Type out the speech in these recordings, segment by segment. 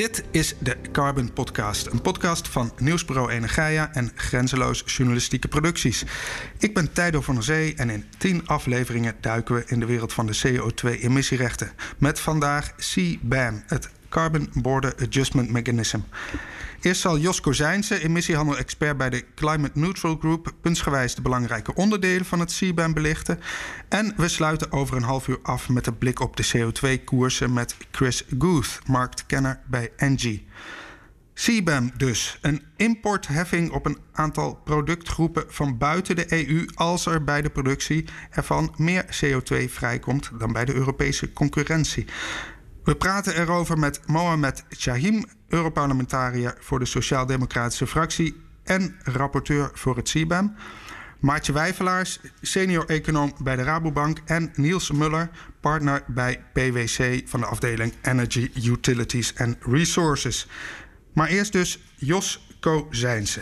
Dit is de Carbon Podcast, een podcast van Nieuwsbureau Energia en Grenzeloos Journalistieke Producties. Ik ben Tijdo van der Zee en in tien afleveringen duiken we in de wereld van de CO2-emissierechten. Met vandaag CBAM, het Carbon Border Adjustment Mechanism. Eerst zal Jos Kozijnse, emissiehandel-expert bij de Climate Neutral Group, puntsgewijs de belangrijke onderdelen van het CBAM belichten. En we sluiten over een half uur af met een blik op de CO2-koersen met Chris Guth, marktkenner bij Engie. CBAM dus, een importheffing op een aantal productgroepen van buiten de EU als er bij de productie ervan meer CO2 vrijkomt dan bij de Europese concurrentie. We praten erover met Mohamed Shahim, Europarlementariër voor de Sociaal-Democratische fractie en rapporteur voor het CBAM. Maartje Wijvelaars, senior econoom bij de Rabobank. En Niels Muller, partner bij PwC van de afdeling Energy, Utilities and Resources. Maar eerst dus Jos Kozijnse.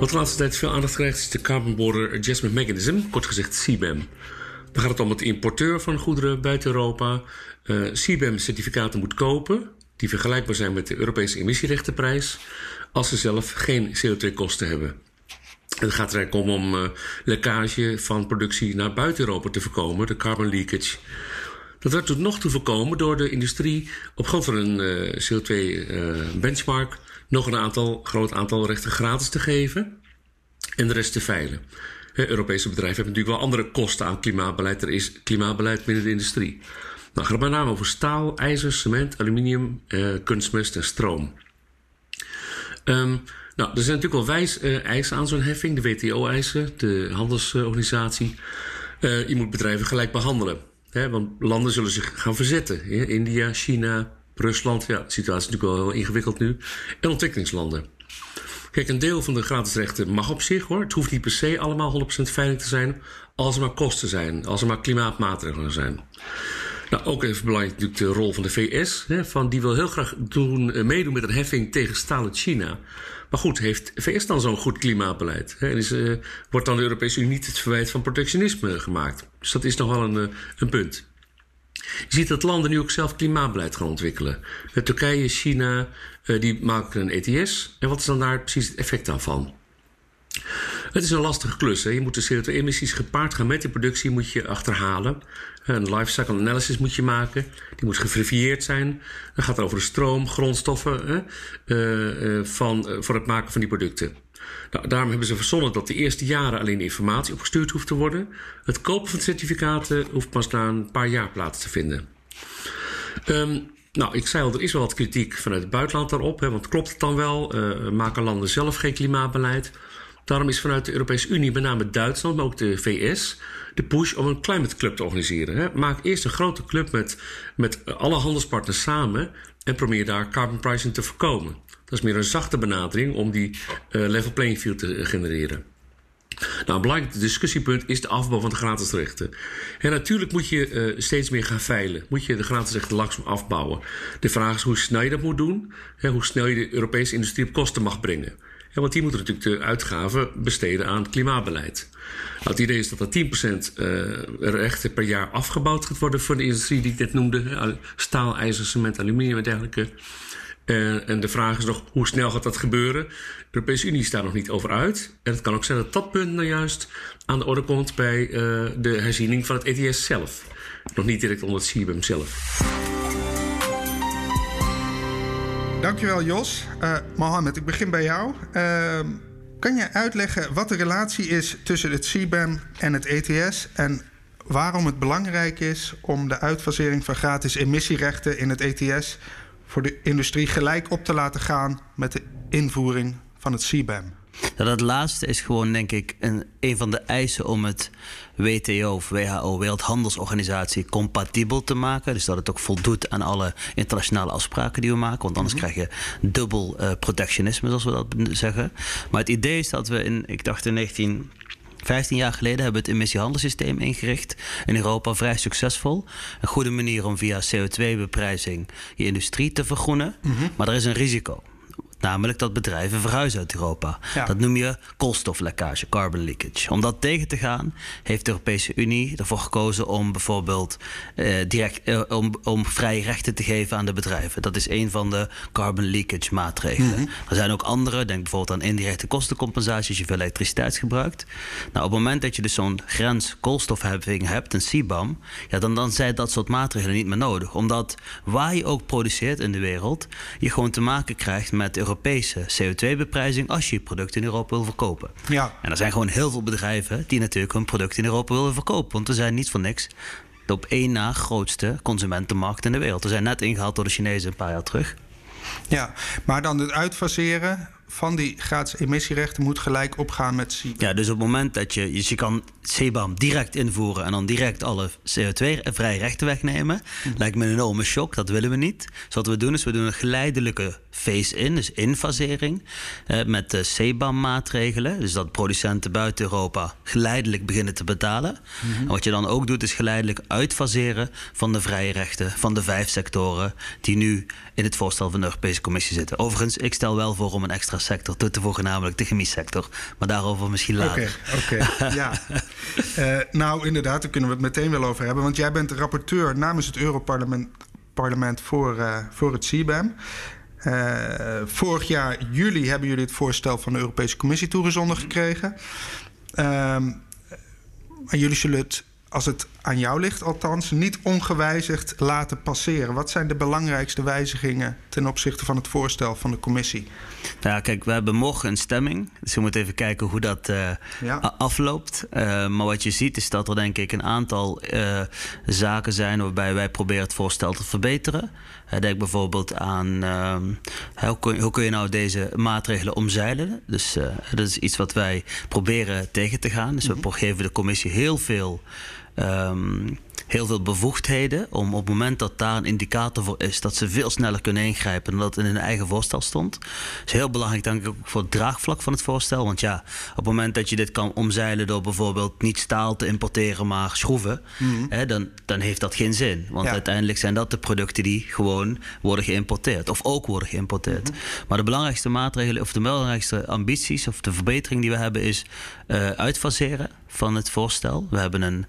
Wat de laatste tijd veel aandacht krijgt is de Carbon Border Adjustment Mechanism, kort gezegd CBAM. Dan gaat het om het importeur van goederen buiten Europa uh, CBAM-certificaten moet kopen die vergelijkbaar zijn met de Europese emissierechtenprijs als ze zelf geen CO2-kosten hebben. Het gaat er eigenlijk om om uh, lekkage van productie naar buiten Europa te voorkomen, de carbon leakage. Dat werd tot nog toe voorkomen door de industrie op grond van een uh, CO2-benchmark nog een aantal, groot aantal rechten gratis te geven en de rest te veilen. Europese bedrijven hebben natuurlijk wel andere kosten aan klimaatbeleid. Er is klimaatbeleid binnen de industrie. Nou, gaat met name over staal, ijzer, cement, aluminium, eh, kunstmest en stroom. Um, nou, er zijn natuurlijk wel wijs uh, eisen aan zo'n heffing, de WTO-eisen, de handelsorganisatie. Uh, je moet bedrijven gelijk behandelen. Hè, want landen zullen zich gaan verzetten. India, China, Rusland. Ja, de situatie is natuurlijk wel heel ingewikkeld nu. En ontwikkelingslanden. Kijk, een deel van de gratis rechten mag op zich hoor. Het hoeft niet per se allemaal 100% veilig te zijn. Als er maar kosten zijn. Als er maar klimaatmaatregelen zijn. Nou, ook even belangrijk natuurlijk de rol van de VS. Hè, van die wil heel graag doen, meedoen met een heffing tegen stalend China. Maar goed, heeft VS dan zo'n goed klimaatbeleid? Hè? En is, uh, wordt dan de Europese Unie niet het verwijt van protectionisme gemaakt? Dus dat is nog wel een, een punt. Je ziet dat landen nu ook zelf klimaatbeleid gaan ontwikkelen. Turkije, China, uh, die maken een ETS. En wat is dan daar precies het effect daarvan? Het is een lastige klus. Hè? Je moet de CO2-emissies gepaard gaan met de productie moet je achterhalen. Een lifecycle analysis moet je maken. Die moet geverifieerd zijn. Dan gaat het over de stroom, grondstoffen hè? Uh, van, voor het maken van die producten. Nou, daarom hebben ze verzonnen dat de eerste jaren alleen informatie opgestuurd hoeft te worden. Het kopen van certificaten hoeft pas na een paar jaar plaats te vinden. Um, nou, ik zei al, er is wel wat kritiek vanuit het buitenland daarop. Hè, want klopt het dan wel? maken landen zelf geen klimaatbeleid? Daarom is vanuit de Europese Unie, met name Duitsland, maar ook de VS, de push om een climate club te organiseren. Hè. Maak eerst een grote club met, met alle handelspartners samen en probeer daar carbon pricing te voorkomen. Dat is meer een zachte benadering om die uh, level playing field te genereren. Nou, een belangrijk discussiepunt is de afbouw van de gratis rechten. En natuurlijk moet je uh, steeds meer gaan veilen. Moet je de gratis rechten langzaam afbouwen. De vraag is hoe snel je dat moet doen. Hè, hoe snel je de Europese industrie op kosten mag brengen. Want die moeten natuurlijk de uitgaven besteden aan het klimaatbeleid. Nou, het idee is dat er 10% uh, rechten per jaar afgebouwd gaat worden voor de industrie die ik net noemde. Staal, ijzer, cement, aluminium en dergelijke. Uh, en de vraag is nog, hoe snel gaat dat gebeuren? De Europese Unie staat nog niet over uit. En het kan ook zijn dat dat punt nou juist aan de orde komt bij uh, de herziening van het ETS zelf. Nog niet direct onder het CBAM zelf. Dankjewel Jos. Uh, Mohammed, ik begin bij jou. Uh, kan je uitleggen wat de relatie is tussen het CBAM en het ETS... en waarom het belangrijk is om de uitfasering van gratis emissierechten in het ETS... voor de industrie gelijk op te laten gaan met de invoering van het CBAM? dat laatste is gewoon, denk ik, een, een van de eisen om het WTO of WHO, Wereldhandelsorganisatie, compatibel te maken. Dus dat het ook voldoet aan alle internationale afspraken die we maken. Want anders mhm. krijg je dubbel uh, protectionisme, zoals we dat zeggen. Maar het idee is dat we in, ik dacht in 19. 15 jaar geleden hebben we het emissiehandelssysteem ingericht in Europa, vrij succesvol. Een goede manier om via CO2-beprijzing je industrie te vergroenen. Mhm. Maar er is een risico. Namelijk dat bedrijven verhuizen uit Europa. Dat noem je koolstoflekkage, carbon leakage. Om dat tegen te gaan, heeft de Europese Unie ervoor gekozen om bijvoorbeeld eh, direct, eh, om, om vrije rechten te geven aan de bedrijven. Dat is een van de carbon leakage maatregelen. Mhm. Er zijn ook andere, denk bijvoorbeeld aan indirecte kostencompensatie als je veel elektriciteit gebruikt. Nou, op het moment dat je dus zo'n grens koolstofheffing hebt, een CBAM, ja, dan, dan zijn dat soort maatregelen niet meer nodig. Omdat waar je ook produceert in de wereld, je gewoon te maken krijgt met Europese CO2-beprijzing als je je product in Europa wil verkopen. Ja. En er zijn gewoon heel veel bedrijven die natuurlijk hun product in Europa willen verkopen. Want we zijn niet voor niks de op één na grootste consumentenmarkt in de wereld. We zijn net ingehaald door de Chinezen een paar jaar terug. Ja, maar dan het uitfaseren van die gratis emissierechten moet gelijk opgaan met CBAM. Ja, dus op het moment dat je... Dus je kan CBAM direct invoeren... en dan direct alle CO2-vrije rechten wegnemen... Mhm. lijkt me een enorme shock. Dat willen we niet. Dus wat we doen is we doen een geleidelijke phase-in, dus infasering... Eh, met de CBAM-maatregelen. Dus dat producenten buiten Europa geleidelijk beginnen te betalen. Mhm. En wat je dan ook doet is geleidelijk uitfaseren... van de vrije rechten van de vijf sectoren... die nu in het voorstel van de Europese Commissie zitten. Overigens, ik stel wel voor om een extra sector toe te voegen, namelijk de chemiesector. Maar daarover misschien later. Oké, oké. ja. Uh, nou, inderdaad, daar kunnen we het meteen wel over hebben. Want jij bent de rapporteur namens het Europarlement parlement voor, uh, voor het CBAM. Uh, vorig jaar juli hebben jullie het voorstel van de Europese Commissie toegezonden gekregen. Uh, maar jullie zullen het als het aan jou ligt althans, niet ongewijzigd laten passeren? Wat zijn de belangrijkste wijzigingen ten opzichte van het voorstel van de commissie? Nou ja, kijk, we hebben morgen een stemming. Dus we moeten even kijken hoe dat uh, afloopt. Uh, maar wat je ziet is dat er denk ik een aantal uh, zaken zijn waarbij wij proberen het voorstel te verbeteren. denk bijvoorbeeld aan ehm, hoe, kun, hoe, kun, je nou deze maatregelen omzeilen. Dus dat is iets wat wij proberen tegen te gaan. Dus we mhm. geven de commissie heel veel um, heel veel bevoegdheden om op het moment dat daar een indicator voor is, dat ze veel sneller kunnen ingrijpen dan dat in hun eigen voorstel stond. Dat is heel belangrijk, denk ik, ook voor het draagvlak van het voorstel. Want ja, op het moment dat je dit kan omzeilen door bijvoorbeeld niet staal te importeren, maar schroeven, mhm. hè, dan, dan heeft dat geen zin. Want uiteindelijk zijn dat de producten die gewoon worden geïmporteerd of ook worden geïmporteerd. Mhm. Maar de belangrijkste maatregelen of de belangrijkste ambities of de verbetering die we hebben is uh, uitfaseren van het voorstel. We hebben een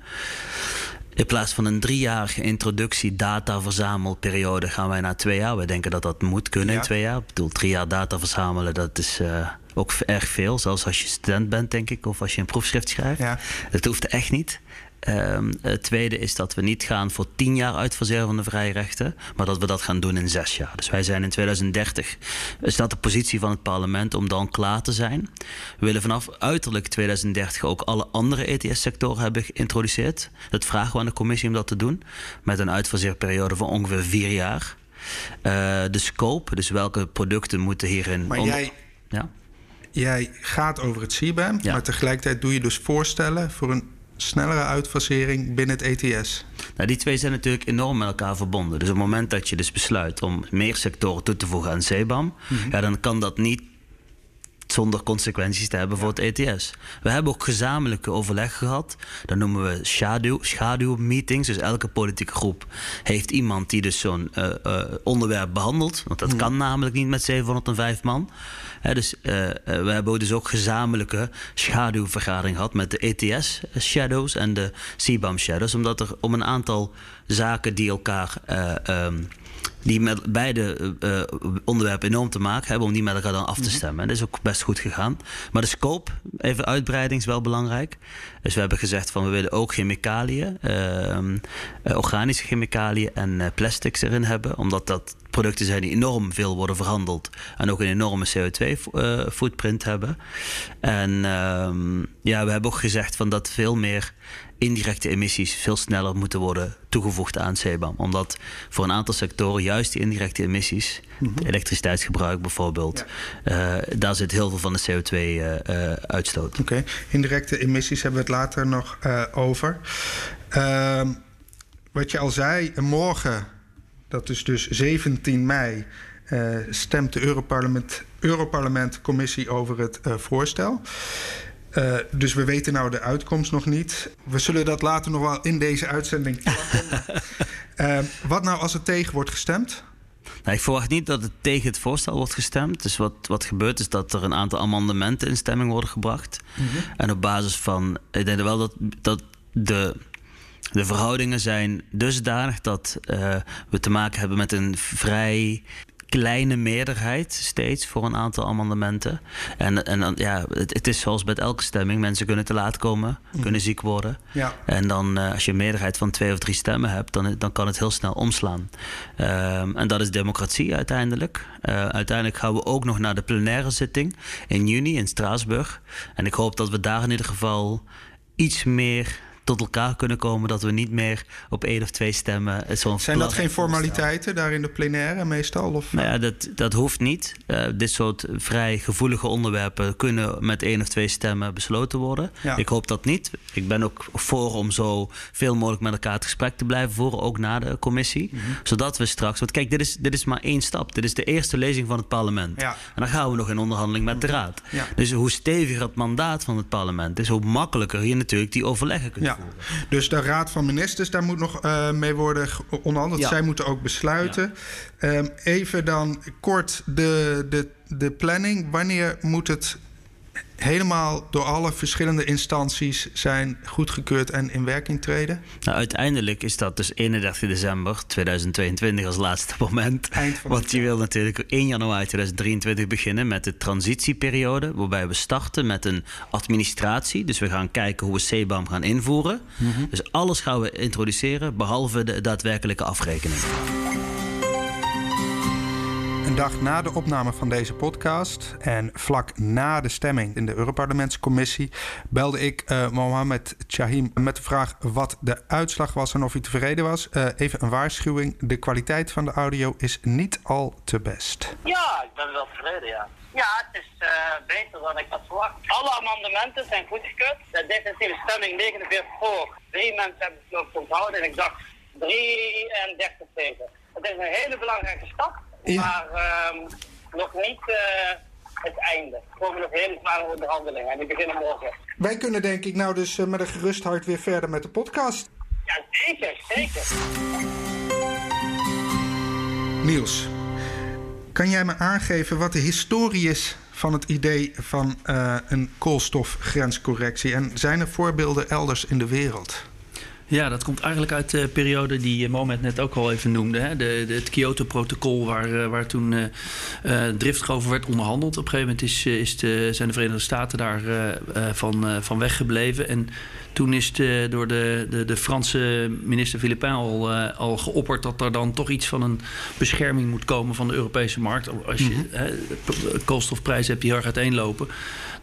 in plaats van een driejarige introductie data-verzamelperiode gaan wij naar twee jaar. We denken dat dat moet kunnen in twee jaar. Ik bedoel, drie jaar data verzamelen, dat is uh, ook erg veel. Zelfs als je student bent, denk ik, of als je een proefschrift schrijft. Ja. Dat hoeft echt niet. Um, het tweede is dat we niet gaan voor tien jaar uitfaseren van de vrije rechten, maar dat we dat gaan doen in zes jaar. Dus wij zijn in 2030, is dat de positie van het parlement om dan klaar te zijn. We willen vanaf uiterlijk 2030 ook alle andere ETS-sectoren hebben geïntroduceerd. Dat vragen we aan de commissie om dat te doen, met een uitfaseerperiode van ongeveer vier jaar. Uh, de scope, dus welke producten moeten hierin. Maar jij. Ja? Jij gaat over het CBAM, maar tegelijkertijd doe je dus voorstellen voor een snellere uitfasering binnen het ETS? Nou, die twee zijn natuurlijk enorm met elkaar verbonden. Dus op het moment dat je dus besluit om meer sectoren toe te voegen aan CBAM, mhm. ja, dan kan dat niet zonder consequenties te hebben voor het ETS. We hebben ook gezamenlijke overleg gehad. Dat noemen we schaduw, schaduwmeetings. Dus elke politieke groep heeft iemand die dus zo'n uh, uh, onderwerp behandelt. Want dat mhm. kan namelijk niet met 705 man dus uh, we hebben dus ook gezamenlijke schaduwvergadering gehad met de ETS shadows en de CBAM shadows. Omdat er om een aantal zaken die elkaar. Um, die met beide uh, onderwerpen enorm te maken hebben, om die met elkaar dan af te mhm. stemmen. En dat is ook best goed gegaan. Maar de scope, even uitbreiding, is wel belangrijk. Dus we hebben gezegd van we willen ook chemicaliën, uh, organische chemicaliën en plastics erin hebben, omdat dat producten zijn die enorm veel worden verhandeld en ook een enorme CO2-footprint hebben. En ehm, ja, we hebben ook gezegd van dat veel meer indirecte emissies veel sneller moeten worden toegevoegd aan CBAM. Omdat voor een aantal sectoren juist die indirecte emissies, mm elektriciteitsgebruik bijvoorbeeld, daar zit heel veel van de CO2-uitstoot. Oké, indirecte emissies hebben we het later nog over. Ehm, wat je al zei, morgen, dat is dus 17 mei, uh, stemt de Europarlement, Europarlement Commissie over het uh, voorstel. Uh, dus we weten nou de uitkomst nog niet. We zullen dat later nog wel in deze uitzending wat nou als er tegen wordt gestemd? Nou, ik verwacht niet dat het tegen het voorstel wordt gestemd. Dus wat, wat gebeurt is dat er een aantal amendementen in stemming worden gebracht. Mm -hmm. En op basis van. Ik denk wel dat, dat de de verhoudingen zijn dusdanig dat uh, we te maken hebben met een vrij kleine meerderheid steeds voor een aantal amendementen. En, en dan, ja, het, het, is zoals bij elke stemming. Mensen kunnen te laat komen, mhm. kunnen ziek worden. Ja. En dan uh, als je een meerderheid van twee of drie stemmen hebt, dan, dan kan het heel snel omslaan. Um, en dat is democratie uiteindelijk. Uh, uiteindelijk gaan we ook nog naar de plenaire zitting in juni in Straatsburg. En ik hoop dat we daar in ieder geval iets meer tot elkaar kunnen komen. Dat we niet meer op één of twee stemmen. Zijn dat geen formaliteiten daar in de plenaire meestal? Of? Nou ja, dat, dat hoeft niet. Uh, dit soort vrij gevoelige onderwerpen kunnen met één of twee stemmen besloten worden. Ja. Ik hoop dat niet. Ik ben ook voor om zo veel mogelijk met elkaar het gesprek te blijven voeren, ook na de commissie. Mm -hmm. Zodat we straks. Want kijk, dit is, dit is maar één stap. Dit is de eerste lezing van het parlement. Ja. En dan gaan we nog in onderhandeling met de raad. Ja. Dus hoe steviger het mandaat van het parlement is, hoe makkelijker je natuurlijk die overleggen kunt dus de Raad van Ministers, daar moet nog uh, mee worden onderhandeld. Zij moeten ook besluiten. Ja. Um, even dan kort de, de, de planning. Wanneer moet het helemaal door alle verschillende instanties zijn goedgekeurd en in werking treden? Nou, uiteindelijk is dat dus 31 december 2022 als laatste moment. Want je wil natuurlijk 1 januari 2023 beginnen met de transitieperiode, waarbij we starten met een administratie. Dus we gaan kijken hoe we CBAM gaan invoeren. Mm -hmm. Dus alles gaan we introduceren, behalve de daadwerkelijke afrekening. Een dag na de opname van deze podcast en vlak na de stemming in de Europarlementscommissie belde ik uh, Mohamed Chahim met de vraag wat de uitslag was en of hij tevreden was. Uh, even een waarschuwing: de kwaliteit van de audio is niet al te best. Ja, ik ben wel tevreden, ja. Ja, het is uh, beter dan ik had verwacht. Alle amendementen zijn goedgekeurd. De definitieve stemming 49 voor. Drie mensen hebben het onthouden en ik dacht 33 tegen. Het is een hele belangrijke stap. Maar uh, nog niet uh, het einde. Er komen nog hele zware onderhandelingen en die beginnen morgen. Wij kunnen denk ik nou dus uh, met een gerust hart weer verder met de podcast. Ja, zeker, zeker. Niels, kan jij me aangeven wat de historie is van het idee van uh, een koolstofgrenscorrectie? En zijn er voorbeelden elders in de wereld? Ja, dat komt eigenlijk uit de periode die Moment net ook al even noemde. Hè? De, het Kyoto-protocol, waar, eh, waar toen uh, over werd onderhandeld. Op een gegeven moment is, is de, zijn de Verenigde Staten daar uh, van, van weggebleven. En toen is de, door de, de, de, Franse minister Philippin al, al geopperd dat er dan toch iets van een bescherming moet komen van de Europese markt. Als je mm -hmm. koolstofprijzen hebt die heel erg uiteenlopen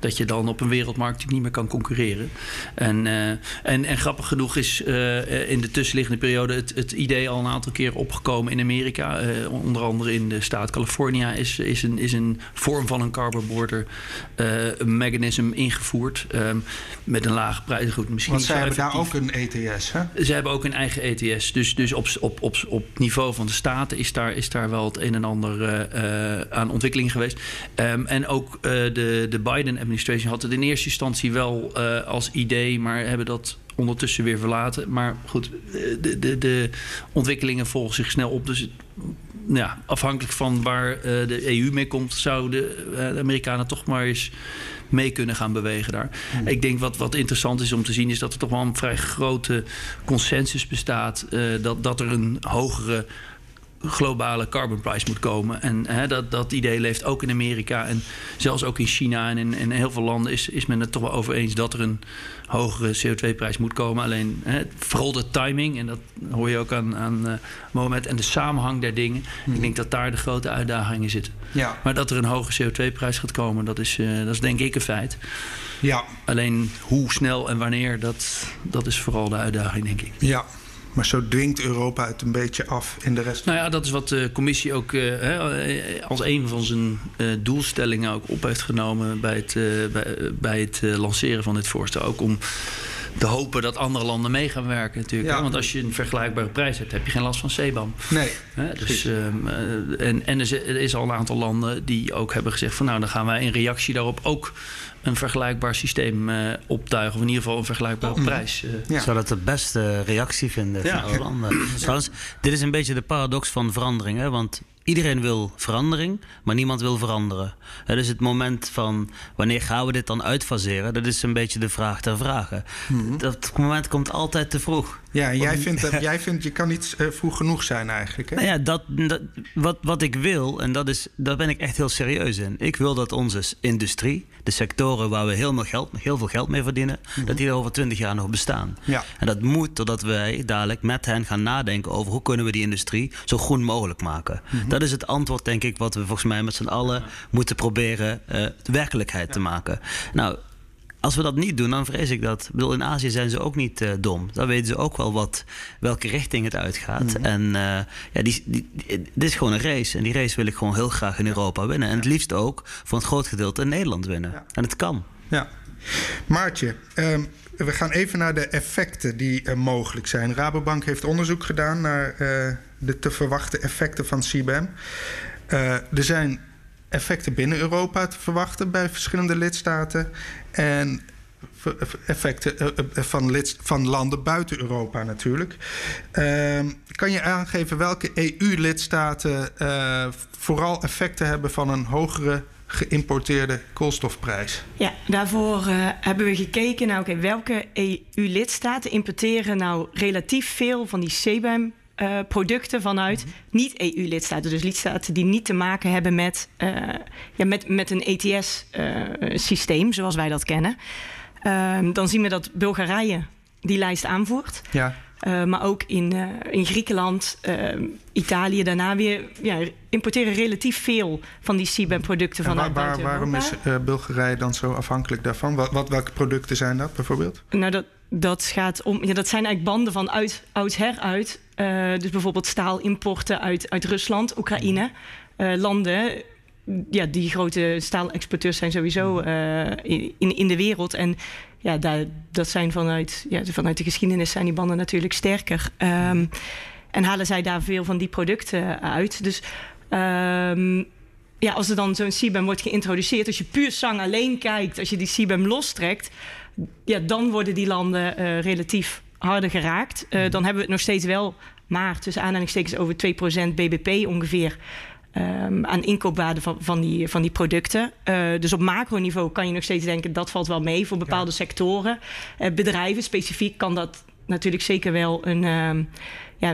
dat je dan op een wereldmarkt niet meer kan concurreren. En, uh, en, en grappig genoeg is uh, in de tussenliggende periode het, het idee al een aantal keer opgekomen in Amerika. Uh, onder andere in de staat California is, is, een, is een vorm van een carbon border mechanism ingevoerd. Um, met een lage prijs. Goed, misschien Want zij hebben daar ook een ETS, hè? Ze hebben ook een eigen ETS. Dus, dus op, op, op, op niveau van de staten is daar, is daar wel het een en ander aan ontwikkeling geweest. Um, en ook de, de Biden Administration had het in eerste instantie wel uh, als idee, maar hebben dat ondertussen weer verlaten. Maar goed, de, de, de ontwikkelingen volgen zich snel op. Dus het, ja, afhankelijk van waar de EU mee komt, zouden de, de Amerikanen toch maar eens mee kunnen gaan bewegen daar. Hmm. Ik denk wat, wat interessant is om te zien, is dat er toch wel een vrij grote consensus bestaat. Uh, dat, dat er een hogere globale carbon price moet komen. En hè, dat, dat idee leeft ook in Amerika en zelfs ook in China en in, in heel veel landen is, is men het toch wel over eens dat er een hogere CO2-prijs moet komen. Alleen hè, vooral de timing, en dat hoor je ook aan, aan uh, Mohamed, en de samenhang der dingen. Ik denk dat daar de grote uitdagingen zitten. Ja. Maar dat er een hoge CO2-prijs gaat komen, dat is, uh, dat is denk ik een feit. Ja. Alleen hoe snel en wanneer, dat, dat is vooral de uitdaging, denk ik. Ja. Maar zo dwingt Europa het een beetje af in de rest. Nou ja, dat is wat de commissie ook uh, als een van zijn uh, doelstellingen ook op heeft genomen bij het, bij, het lanceren van dit voorstel. Ook om te hopen dat andere landen mee gaan werken natuurlijk. Ja. Want als je een vergelijkbare prijs hebt, heb je geen last van CBAM. Nee. Hè? Dus, um, en en er is al een aantal landen die ook hebben gezegd van nou, dan gaan wij in reactie daarop ook een vergelijkbaar systeem uh, optuigen. Of in ieder geval een vergelijkbare mm. prijs. Uh. Ja. Zou dat de beste reactie vinden van alle landen. Trouwens, dit is een beetje de paradox van verandering. Hè? Want iedereen wil verandering, maar niemand wil veranderen. Dus het moment van wanneer gaan we dit dan uitfaseren, dat is een beetje de vraag ter vragen. Mm-hmm. Dat moment komt altijd te vroeg. Ja, en jij vindt, dat, jij vindt je kan niet uh, vroeg genoeg zijn eigenlijk. Hè? Nou ja, dat, dat, wat, wat ik wil, en dat is, daar ben ik echt heel serieus in. Ik wil dat onze industrie, de sectoren waar we heel veel geld, heel veel geld mee verdienen, mm-hmm. dat die er over twintig jaar nog bestaan. Ja. En dat moet doordat wij dadelijk met hen gaan nadenken over hoe kunnen we die industrie zo groen mogelijk maken. Mm-hmm. Dat is het antwoord, denk ik, wat we volgens mij met z'n allen moeten proberen uh, werkelijkheid ja. te maken. Nou, als we dat niet doen, dan vrees ik dat. Ik bedoel, in Azië zijn ze ook niet uh, dom. Dan weten ze ook wel wat, welke richting het uitgaat. Mm-hmm. En uh, ja, die, die, die, dit is gewoon een race. En die race wil ik gewoon heel graag in Europa winnen. En het liefst ook voor een groot gedeelte in Nederland winnen. Ja. En het kan. Ja. Maartje, um, we gaan even naar de effecten die uh, mogelijk zijn. Rabobank heeft onderzoek gedaan naar de te verwachten effecten van CBAM. er zijn effecten binnen Europa te verwachten bij verschillende lidstaten. En effecten van, lid, van landen buiten Europa natuurlijk. Uh, kan je aangeven welke EU-lidstaten uh, vooral effecten hebben van een hogere geïmporteerde koolstofprijs? Ja, daarvoor hebben we gekeken naar okay, welke EU-lidstaten importeren nou relatief veel van die CBAM uh, producten vanuit mm-hmm. niet-EU-lidstaten. Dus lidstaten die niet te maken hebben met, uh, ja, met, met een ETS-systeem, uh, zoals wij dat kennen. Ehm, dan zien we dat Bulgarije die lijst aanvoert. Ja. maar ook in, in Griekenland, Italië daarna weer ja, importeren relatief veel van die CBAM-producten vanuit waar, buiten Waarom is Bulgarije dan zo afhankelijk daarvan? Wat, wat, welke producten zijn dat bijvoorbeeld? Nou, dat, dat gaat om. Ja, dat zijn eigenlijk banden van uit, oudsher uit. Uh, dus bijvoorbeeld staalimporten uit, uit Rusland, Oekraïne. Uh, landen. Ja, die grote staalexporteurs zijn sowieso uh, in, in de wereld. En ja, daar, dat zijn vanuit, ja, vanuit de geschiedenis zijn die banden natuurlijk sterker. Um, en halen zij daar veel van die producten uit. Dus um, ja, als er dan zo'n CBAM wordt geïntroduceerd, als je puur zang alleen kijkt, als je die CBAM lostrekt, ja, dan worden die landen uh, relatief harder geraakt. Uh, dan hebben we het nog steeds wel maar tussen aanhalingstekens over 2% bbp ongeveer. Um, aan inkoopwaarde van, van, die, van die producten. Uh, dus op macroniveau kan je nog steeds denken dat valt wel mee voor bepaalde ja. sectoren. bedrijven specifiek kan dat natuurlijk zeker wel een, um, ja,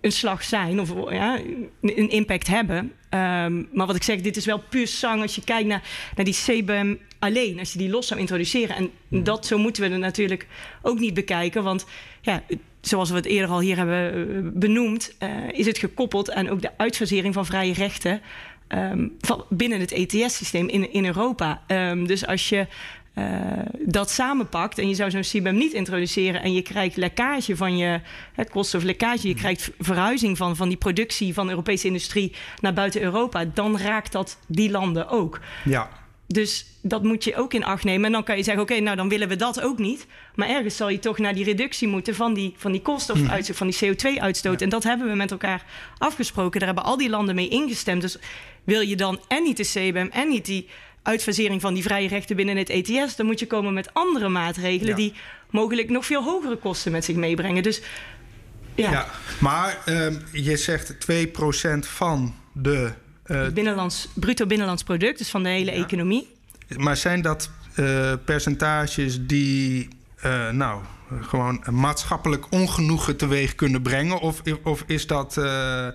een slag zijn of ja, een impact hebben. Um, maar wat ik zeg, dit is wel puur zang als je kijkt naar, naar die CBAM alleen, als je die los zou introduceren. En dat zo moeten we er natuurlijk ook niet bekijken, want ja, zoals we het eerder al hier hebben benoemd, uh, is het gekoppeld aan ook de uitfasering van vrije rechten um, van binnen het ETS-systeem in, in Europa. Um, dus als je uh, dat samenpakt en je zou zo'n CBAM niet introduceren en je krijgt lekkage van je het koolstoflekkage, je krijgt verhuizing van, van die productie van de Europese industrie naar buiten Europa, dan raakt dat die landen ook. Ja. Dus dat moet je ook in acht nemen. En dan kan je zeggen, oké, okay, nou dan willen we dat ook niet. Maar ergens zal je toch naar die reductie moeten van die, van die koolstofuitstoot, van die CO2-uitstoot. Ja. En dat hebben we met elkaar afgesproken. Daar hebben al die landen mee ingestemd. Dus wil je dan en niet de CBAM en niet die uitfasering van die vrije rechten binnen het ETS, dan moet je komen met andere maatregelen ja. die mogelijk nog veel hogere kosten met zich meebrengen. Dus ja. ja maar um, je zegt 2% van de. Uh, binnenlands, bruto binnenlands product, dus van de hele ja. economie. Maar zijn dat uh, percentages die, uh, nou, gewoon maatschappelijk ongenoegen teweeg kunnen brengen? Of, of is dat, uh,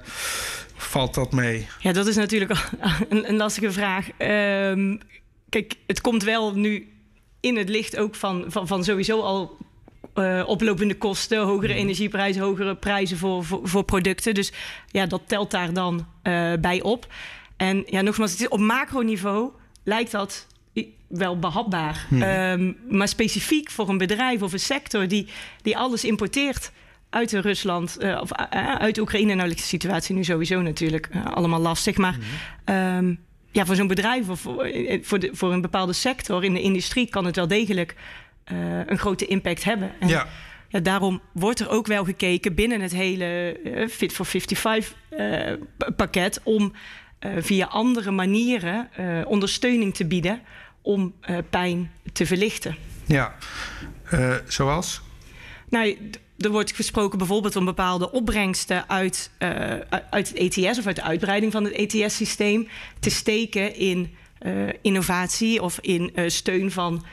valt dat mee? Ja, dat is natuurlijk een, een lastige vraag. Um, kijk, het komt wel nu in het licht ook van, van, van sowieso al uh, oplopende kosten, hogere mhm. energieprijzen, hogere prijzen voor, voor, voor, producten. Dus ja, dat telt daar dan uh, bij op. En ja, nogmaals, het is op macroniveau lijkt dat wel behapbaar. Hmm. Um, maar specifiek voor een bedrijf of een sector die, die alles importeert uit Rusland uh, of uit Oekraïne. Nou, de situatie nu sowieso natuurlijk allemaal lastig. Maar hmm. um, ja, voor zo'n bedrijf of voor, voor, de, voor een bepaalde sector in de industrie kan het wel degelijk een grote impact hebben. En, ja. Ja, daarom wordt er ook wel gekeken binnen het hele Fit for 55 pakket om via andere manieren ondersteuning te bieden om pijn te verlichten. Ja, zoals? Nou, er wordt gesproken bijvoorbeeld om bepaalde opbrengsten uit, uit het ETS of uit de uitbreiding van het ETS-systeem te steken in innovatie of in steun van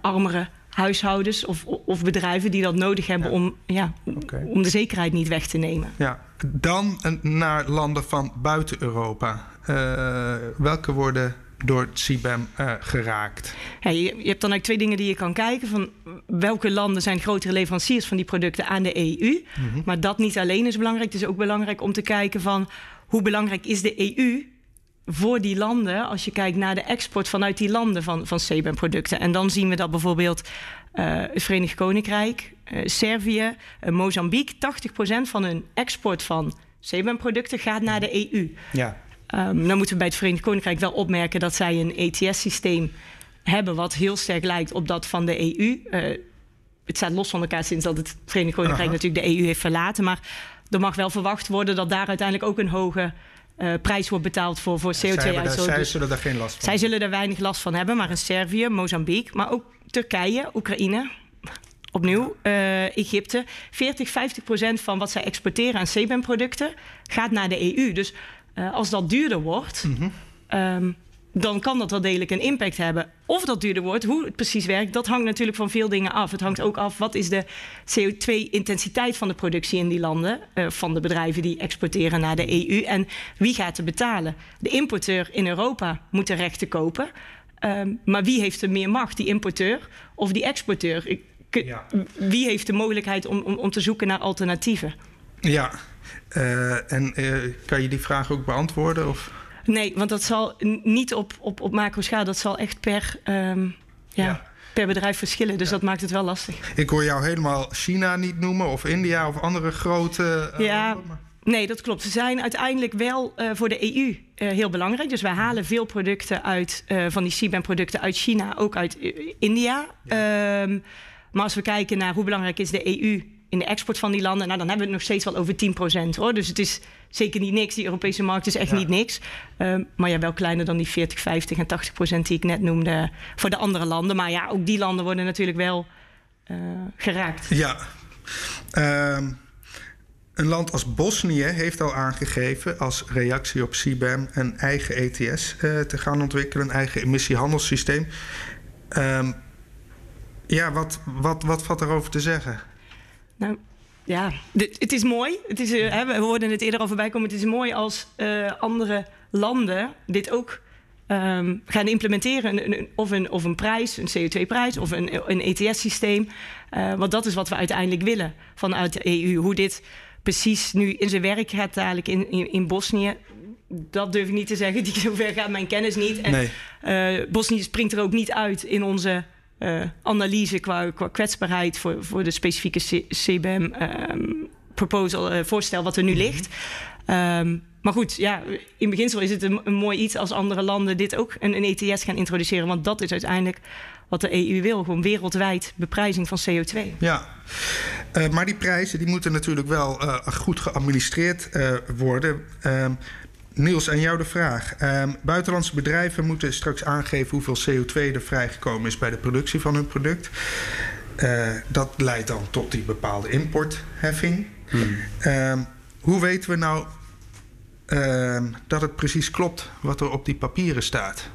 armere huishoudens of, of bedrijven die dat nodig hebben om, ja, okay. om de zekerheid niet weg te nemen. Ja, dan naar landen van buiten Europa. welke worden door het CBAM uh, geraakt? Ja, je, je, hebt dan eigenlijk twee dingen die je kan kijken. Van welke landen zijn grotere leveranciers van die producten aan de EU? Mhm. Maar dat niet alleen is belangrijk. Het is ook belangrijk om te kijken van hoe belangrijk is de EU voor die landen als je kijkt naar de export vanuit die landen van, van CBAM-producten. En dan zien we dat bijvoorbeeld uh, het Verenigd Koninkrijk, uh, Servië, Mozambique, 80% van hun export van CBAM-producten gaat naar de EU. Ja. Um, dan moeten we bij het Verenigd Koninkrijk wel opmerken dat zij een ETS-systeem hebben wat heel sterk lijkt op dat van de EU. Eh, het staat los van elkaar sinds dat het Verenigd Koninkrijk natuurlijk de EU heeft verlaten. Maar er mag wel verwacht worden dat daar uiteindelijk ook een hoge uh, prijs wordt betaald voor, voor CO2-uitstoot. Zij, zullen daar geen last van Zij zullen er weinig last van hebben, maar in Servië, Mozambique, maar ook Turkije, Oekraïne, opnieuw, uh, Egypte. 40, 50 procent van wat zij exporteren aan CBAM-producten gaat naar de EU. Dus uh, als dat duurder wordt, mm um, dan kan dat wel degelijk een impact hebben. Of dat duurder wordt, hoe het precies werkt, dat hangt natuurlijk van veel dingen af. Het hangt ook af wat is de CO2-intensiteit van de productie in die landen, uh, van de bedrijven die exporteren naar de EU en wie gaat er betalen. De importeur in Europa moet de rechten kopen. Um, maar wie heeft er meer macht, die importeur of die exporteur? Ik, ja. Wie heeft de mogelijkheid om, om, om te zoeken naar alternatieven? Ja, uh, en uh, kan je die vraag ook beantwoorden? Of? Nee, want dat zal niet op, op, op macro-schaal. Dat zal echt per, um, ja, ja. per bedrijf verschillen. Dus ja. dat maakt het wel lastig. Ik hoor jou helemaal China niet noemen, of India of andere grote. Uh, ja. Nee, dat klopt. Ze zijn uiteindelijk wel uh, voor de EU uh, heel belangrijk. Dus wij halen veel producten uit, van die CBAM-producten uit China, ook uit India. Ja. Um, maar als we kijken naar hoe belangrijk is de EU in de export van die landen, nou, dan hebben we het nog steeds wel over 10% hoor. Dus het is zeker niet niks. Die Europese markt is echt ja. niet niks. Um, maar ja, wel kleiner dan die 40, 50 en 80% die ik net noemde voor de andere landen. Maar ja, ook die landen worden natuurlijk wel uh, geraakt. Ja. Um, een land als Bosnië heeft al aangegeven als reactie op CBAM een eigen ETS uh, te gaan ontwikkelen, een eigen emissiehandelssysteem. Um, ja, wat, wat, wat valt erover te zeggen? Nou, ja, het is mooi. Het is, uh, we hoorden het eerder al voorbij komen. Het is mooi als uh, andere landen dit ook um, gaan implementeren. Een, een, of, een, of een prijs, een CO2-prijs of een, een ETS-systeem. Uh, want dat is wat we uiteindelijk willen vanuit de EU. Hoe dit precies nu in zijn werk gaat dadelijk in, in, in Bosnië dat durf ik niet te zeggen. Die zover gaat mijn kennis niet. En nee. uh, Bosnië springt er ook niet uit in onze uh, analyse qua, qua, kwetsbaarheid voor, voor de specifieke CBM um, ehm, proposal, uh, voorstel wat er nu mhm. ligt. Um, maar goed, ja, in beginsel is het een, een, mooi iets als andere landen dit ook een, een ETS gaan introduceren. Want dat is uiteindelijk wat de EU wil. Gewoon wereldwijd beprijzing van CO2. Ja, uh, maar die prijzen die moeten natuurlijk wel uh, goed geadministreerd uh, worden. Ehm, Niels, aan jou de vraag. Um, buitenlandse bedrijven moeten straks aangeven hoeveel CO2 er vrijgekomen is bij de productie van hun product. Uh, dat leidt dan tot die bepaalde importheffing. Hmm. Um, hoe weten we nou um, dat het precies klopt wat er op die papieren staat?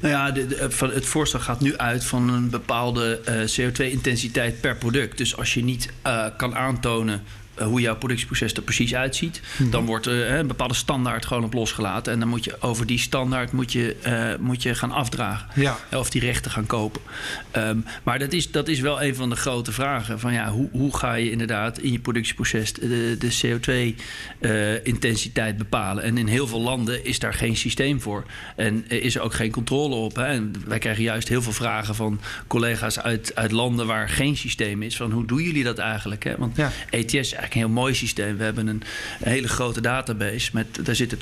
Nou ja, de, van het voorstel gaat nu uit van een bepaalde CO2-intensiteit per product. Dus als je niet kan aantonen eh, hoe jouw productieproces er precies uitziet. Mhm. Dan wordt er een bepaalde standaard gewoon op losgelaten. En dan moet je over die standaard moet je, uh, moet je gaan afdragen. Ja. Of die rechten gaan kopen. Um, maar dat is, dat is wel een van de grote vragen. Van ja, hoe, hoe ga je inderdaad in je productieproces de, de CO2-intensiteit uh, bepalen? En in heel veel landen is daar geen systeem voor. En is er ook geen controle op. Hè? En wij krijgen juist heel veel vragen van collega's uit, uit landen waar geen systeem is. Van hoe doen jullie dat eigenlijk? Hè? Want ja. ETS eigenlijk een heel mooi systeem. We hebben een hele grote database. Met, daar zitten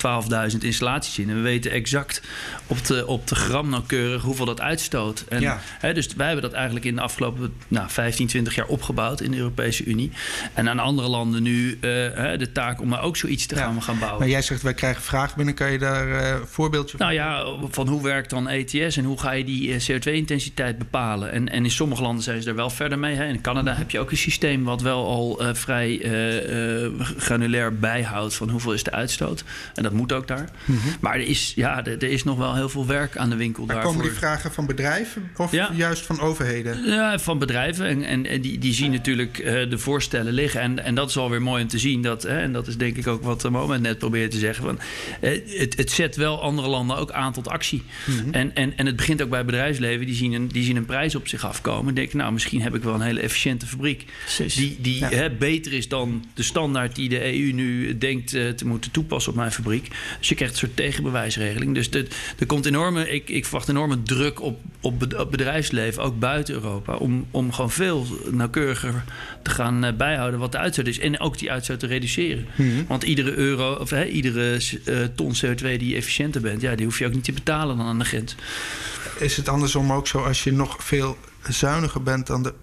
12.000 installaties in. En we weten exact op de, op de gram nauwkeurig hoeveel dat uitstoot. En, hè, dus wij hebben dat eigenlijk in de afgelopen nou, 15, 20 jaar opgebouwd in de Europese Unie. En aan andere landen nu uh, de taak om maar ook zoiets te gaan, gaan bouwen. Maar jij zegt, wij krijgen vragen binnen. Kan je daar uh, voorbeeldje van? Nou ja, van hoe werkt dan ETS en hoe ga je die eh, CO2-intensiteit bepalen? En, en in sommige landen zijn ze er wel verder mee. Hè. In Canada heb je ook een systeem wat wel al vrij uh, granulair bijhoudt van hoeveel is de uitstoot. En dat moet ook daar. Mhm. Maar er is, ja, er, is nog wel heel veel werk aan de winkel daar. Komen die vragen van bedrijven of juist van overheden? Ja, van bedrijven. En, en, en die, die zien natuurlijk uh, de voorstellen liggen. En, en dat is alweer mooi om te zien. Dat, hè, en dat is denk ik ook wat Moment net probeert te zeggen. Van, het, het zet wel andere landen ook aan tot actie. Mhm. en, en, en het begint ook bij bedrijfsleven. Die zien een, die zien een prijs op zich afkomen. En denken, nou, misschien heb ik wel een hele efficiënte fabriek. Die, die hè, beter is dan de standaard die de EU nu denkt uh, te moeten toepassen op mijn fabriek. Dus je krijgt een soort tegenbewijsregeling. Dus er komt enorme, ik, ik verwacht enorme druk op, op, bedrijfsleven, ook buiten Europa, om, om gewoon veel nauwkeuriger te gaan uh, bijhouden wat de uitstoot is. En ook die uitstoot te reduceren. Mhm. Want iedere euro, of iedere uh, ton CO2 die je efficiënter bent, ja, die hoef je ook niet te betalen dan aan de grens. Is het andersom ook zo als je nog veel zuiniger bent dan de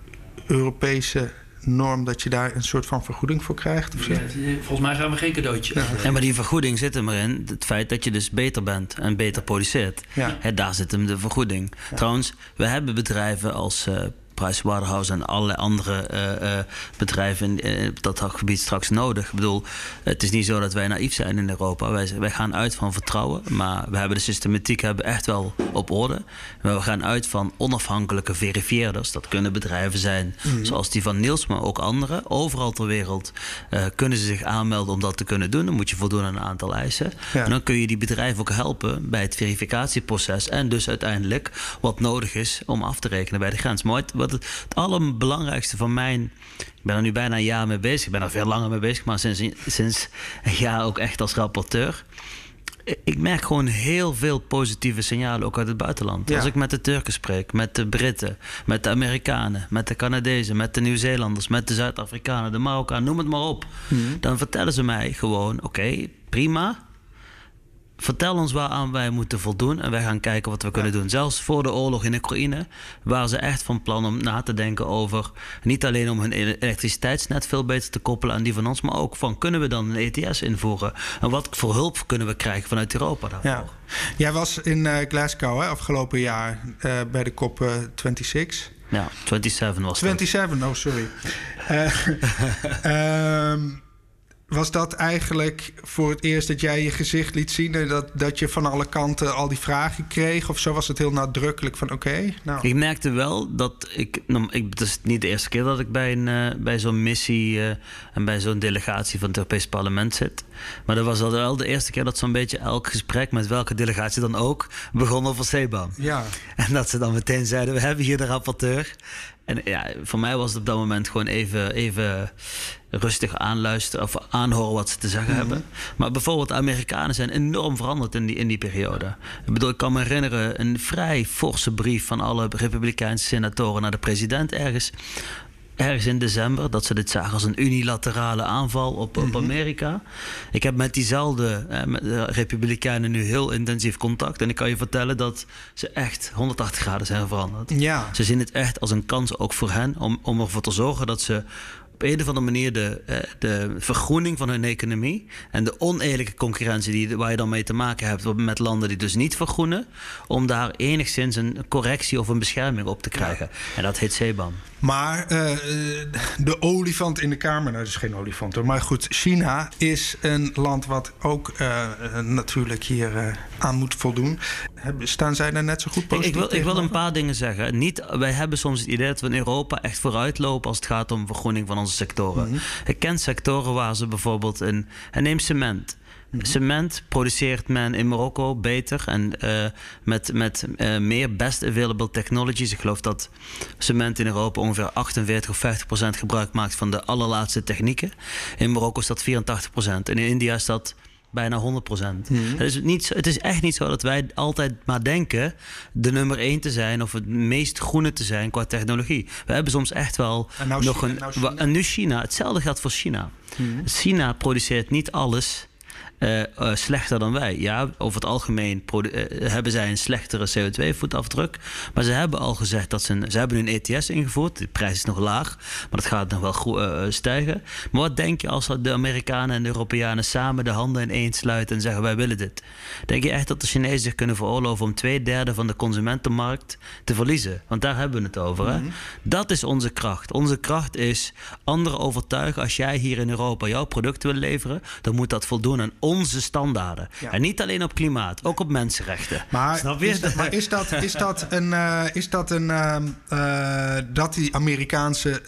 Europese norm dat je daar een soort van vergoeding voor krijgt? Of Ja, volgens mij gaan we geen cadeautje. Ja. maar die vergoeding zit er maar in. Het feit dat je dus beter bent en beter produceert. Ja. daar zit hem de vergoeding. Trouwens, we hebben bedrijven als uh, Pricewaterhouse en allerlei andere uh, uh, bedrijven in, op dat gebied straks nodig. Ik bedoel, het is niet zo dat wij naïef zijn in Europa. Wij, wij gaan uit van vertrouwen, maar we hebben de systematiek hebben echt wel op orde. Maar we gaan uit van onafhankelijke verifieerders. Dat kunnen bedrijven zijn mhm. zoals die van Niels, maar ook andere. Overal ter wereld uh, kunnen ze zich aanmelden om dat te kunnen doen. Dan moet je voldoen aan een aantal eisen. En dan kun je die bedrijven ook helpen bij het verificatieproces. En dus uiteindelijk wat nodig is om af te rekenen bij de grens. Maar wat het, het allerbelangrijkste van mijn. Ik ben er nu bijna een jaar mee bezig. Ik ben er veel langer mee bezig, maar sinds, sinds een jaar ook echt als rapporteur. Ik merk gewoon heel veel positieve signalen ook uit het buitenland. Als ik met de Turken spreek, met de Britten, met de Amerikanen, met de Canadezen, met de Nieuw-Zeelanders, met de Zuid-Afrikanen, de Marokkanen, noem het maar op. Mhm. Dan vertellen ze mij gewoon: oké, prima vertel ons waaraan wij moeten voldoen en wij gaan kijken wat we kunnen doen. Zelfs voor de oorlog in Oekraïne waren ze echt van plan om na te denken over niet alleen om hun elektriciteitsnet veel beter te koppelen aan die van ons, maar ook van kunnen we dan een ETS invoeren en wat voor hulp kunnen we krijgen vanuit Europa daarvoor. Ja. Jij was in uh, Glasgow hè, afgelopen jaar uh, bij de COP uh, 26. Ja, 27 was 27, oh sorry. Um, was dat eigenlijk voor het eerst dat jij je gezicht liet zien... en dat, dat je van alle kanten al die vragen kreeg? Of zo was het heel nadrukkelijk van oké? nou. Ik merkte wel dat ik, nou, ik... Het is niet de eerste keer dat ik bij, een, uh, bij zo'n missie... Uh, en bij zo'n delegatie van het Europees Parlement zit. Maar dat was wel de eerste keer dat zo'n beetje elk gesprek... met welke delegatie dan ook begon over CBAM. Ja. En dat ze dan meteen zeiden... we hebben hier de rapporteur... En ja, voor mij was het op dat moment gewoon even, even rustig aanluisteren of aanhoren wat ze te zeggen mhm. hebben. Maar bijvoorbeeld de Amerikanen zijn enorm veranderd in die, in die periode. Ik bedoel, ik kan me herinneren een vrij forse brief van alle Republikeinse senatoren naar de president ergens ergens in december dat ze dit zagen als een unilaterale aanval op, op mhm. Amerika. Ik heb met diezelfde eh, met de Republikeinen nu heel intensief contact. En ik kan je vertellen dat ze echt 180 graden zijn veranderd. Ja. Ze zien het echt als een kans ook voor hen om, om ervoor te zorgen dat ze op een of andere manier de, eh, de vergroening van hun economie en de oneerlijke concurrentie die, waar je dan mee te maken hebt met landen die dus niet vergroenen, om daar enigszins een correctie of een bescherming op te krijgen. En dat heet CBAM. Maar uh, de olifant in de kamer, nou, dat is geen olifant hoor, maar goed, China is een land wat ook uh, natuurlijk hier aan moet voldoen. staan zij daar net zo goed positief ik, ik, wil, ik wil een paar dingen zeggen. Niet, wij hebben soms het idee dat we in Europa echt vooruitlopen als het gaat om vergroening van onze sectoren. Mhm. Ik ken sectoren waar ze bijvoorbeeld in. En neem cement. Mhm. Cement produceert men in Marokko beter en uh, met, met uh, meer best available technologies. Ik geloof dat cement in Europa ongeveer 48 of 50 procent gebruik maakt van de allerlaatste technieken. In Marokko is dat 84 procent. En in India is dat bijna 100 procent. Mm het, is niet, het is echt niet zo dat wij altijd maar denken de nummer 1 te zijn of het meest groene te zijn qua technologie. We hebben soms echt wel nou nog een. Nou China. En nu China. Hetzelfde geldt voor China. Mhm. China produceert niet alles uh, uh, slechter dan wij. Ja, over het algemeen uh, hebben zij een slechtere CO2-voetafdruk. Maar ze hebben al gezegd dat ze... Een, ze hebben een ETS ingevoerd. De prijs is nog laag, maar dat gaat nog wel stijgen. Maar wat denk je als de Amerikanen en de Europeanen samen de handen ineens sluiten en zeggen wij willen dit? Denk je echt dat de Chinezen zich kunnen veroorloven om twee derde van de consumentenmarkt te verliezen? Want daar hebben we het over. hè? Mhm. Dat is onze kracht. Onze kracht is anderen overtuigen. Als jij hier in Europa jouw producten wil leveren, dan moet dat voldoen aan onze standaarden. En niet alleen op klimaat, ook op mensenrechten. Maar, is, dat, maar is, dat, is dat een. Uh, is dat een. Uh, dat die Amerikaanse.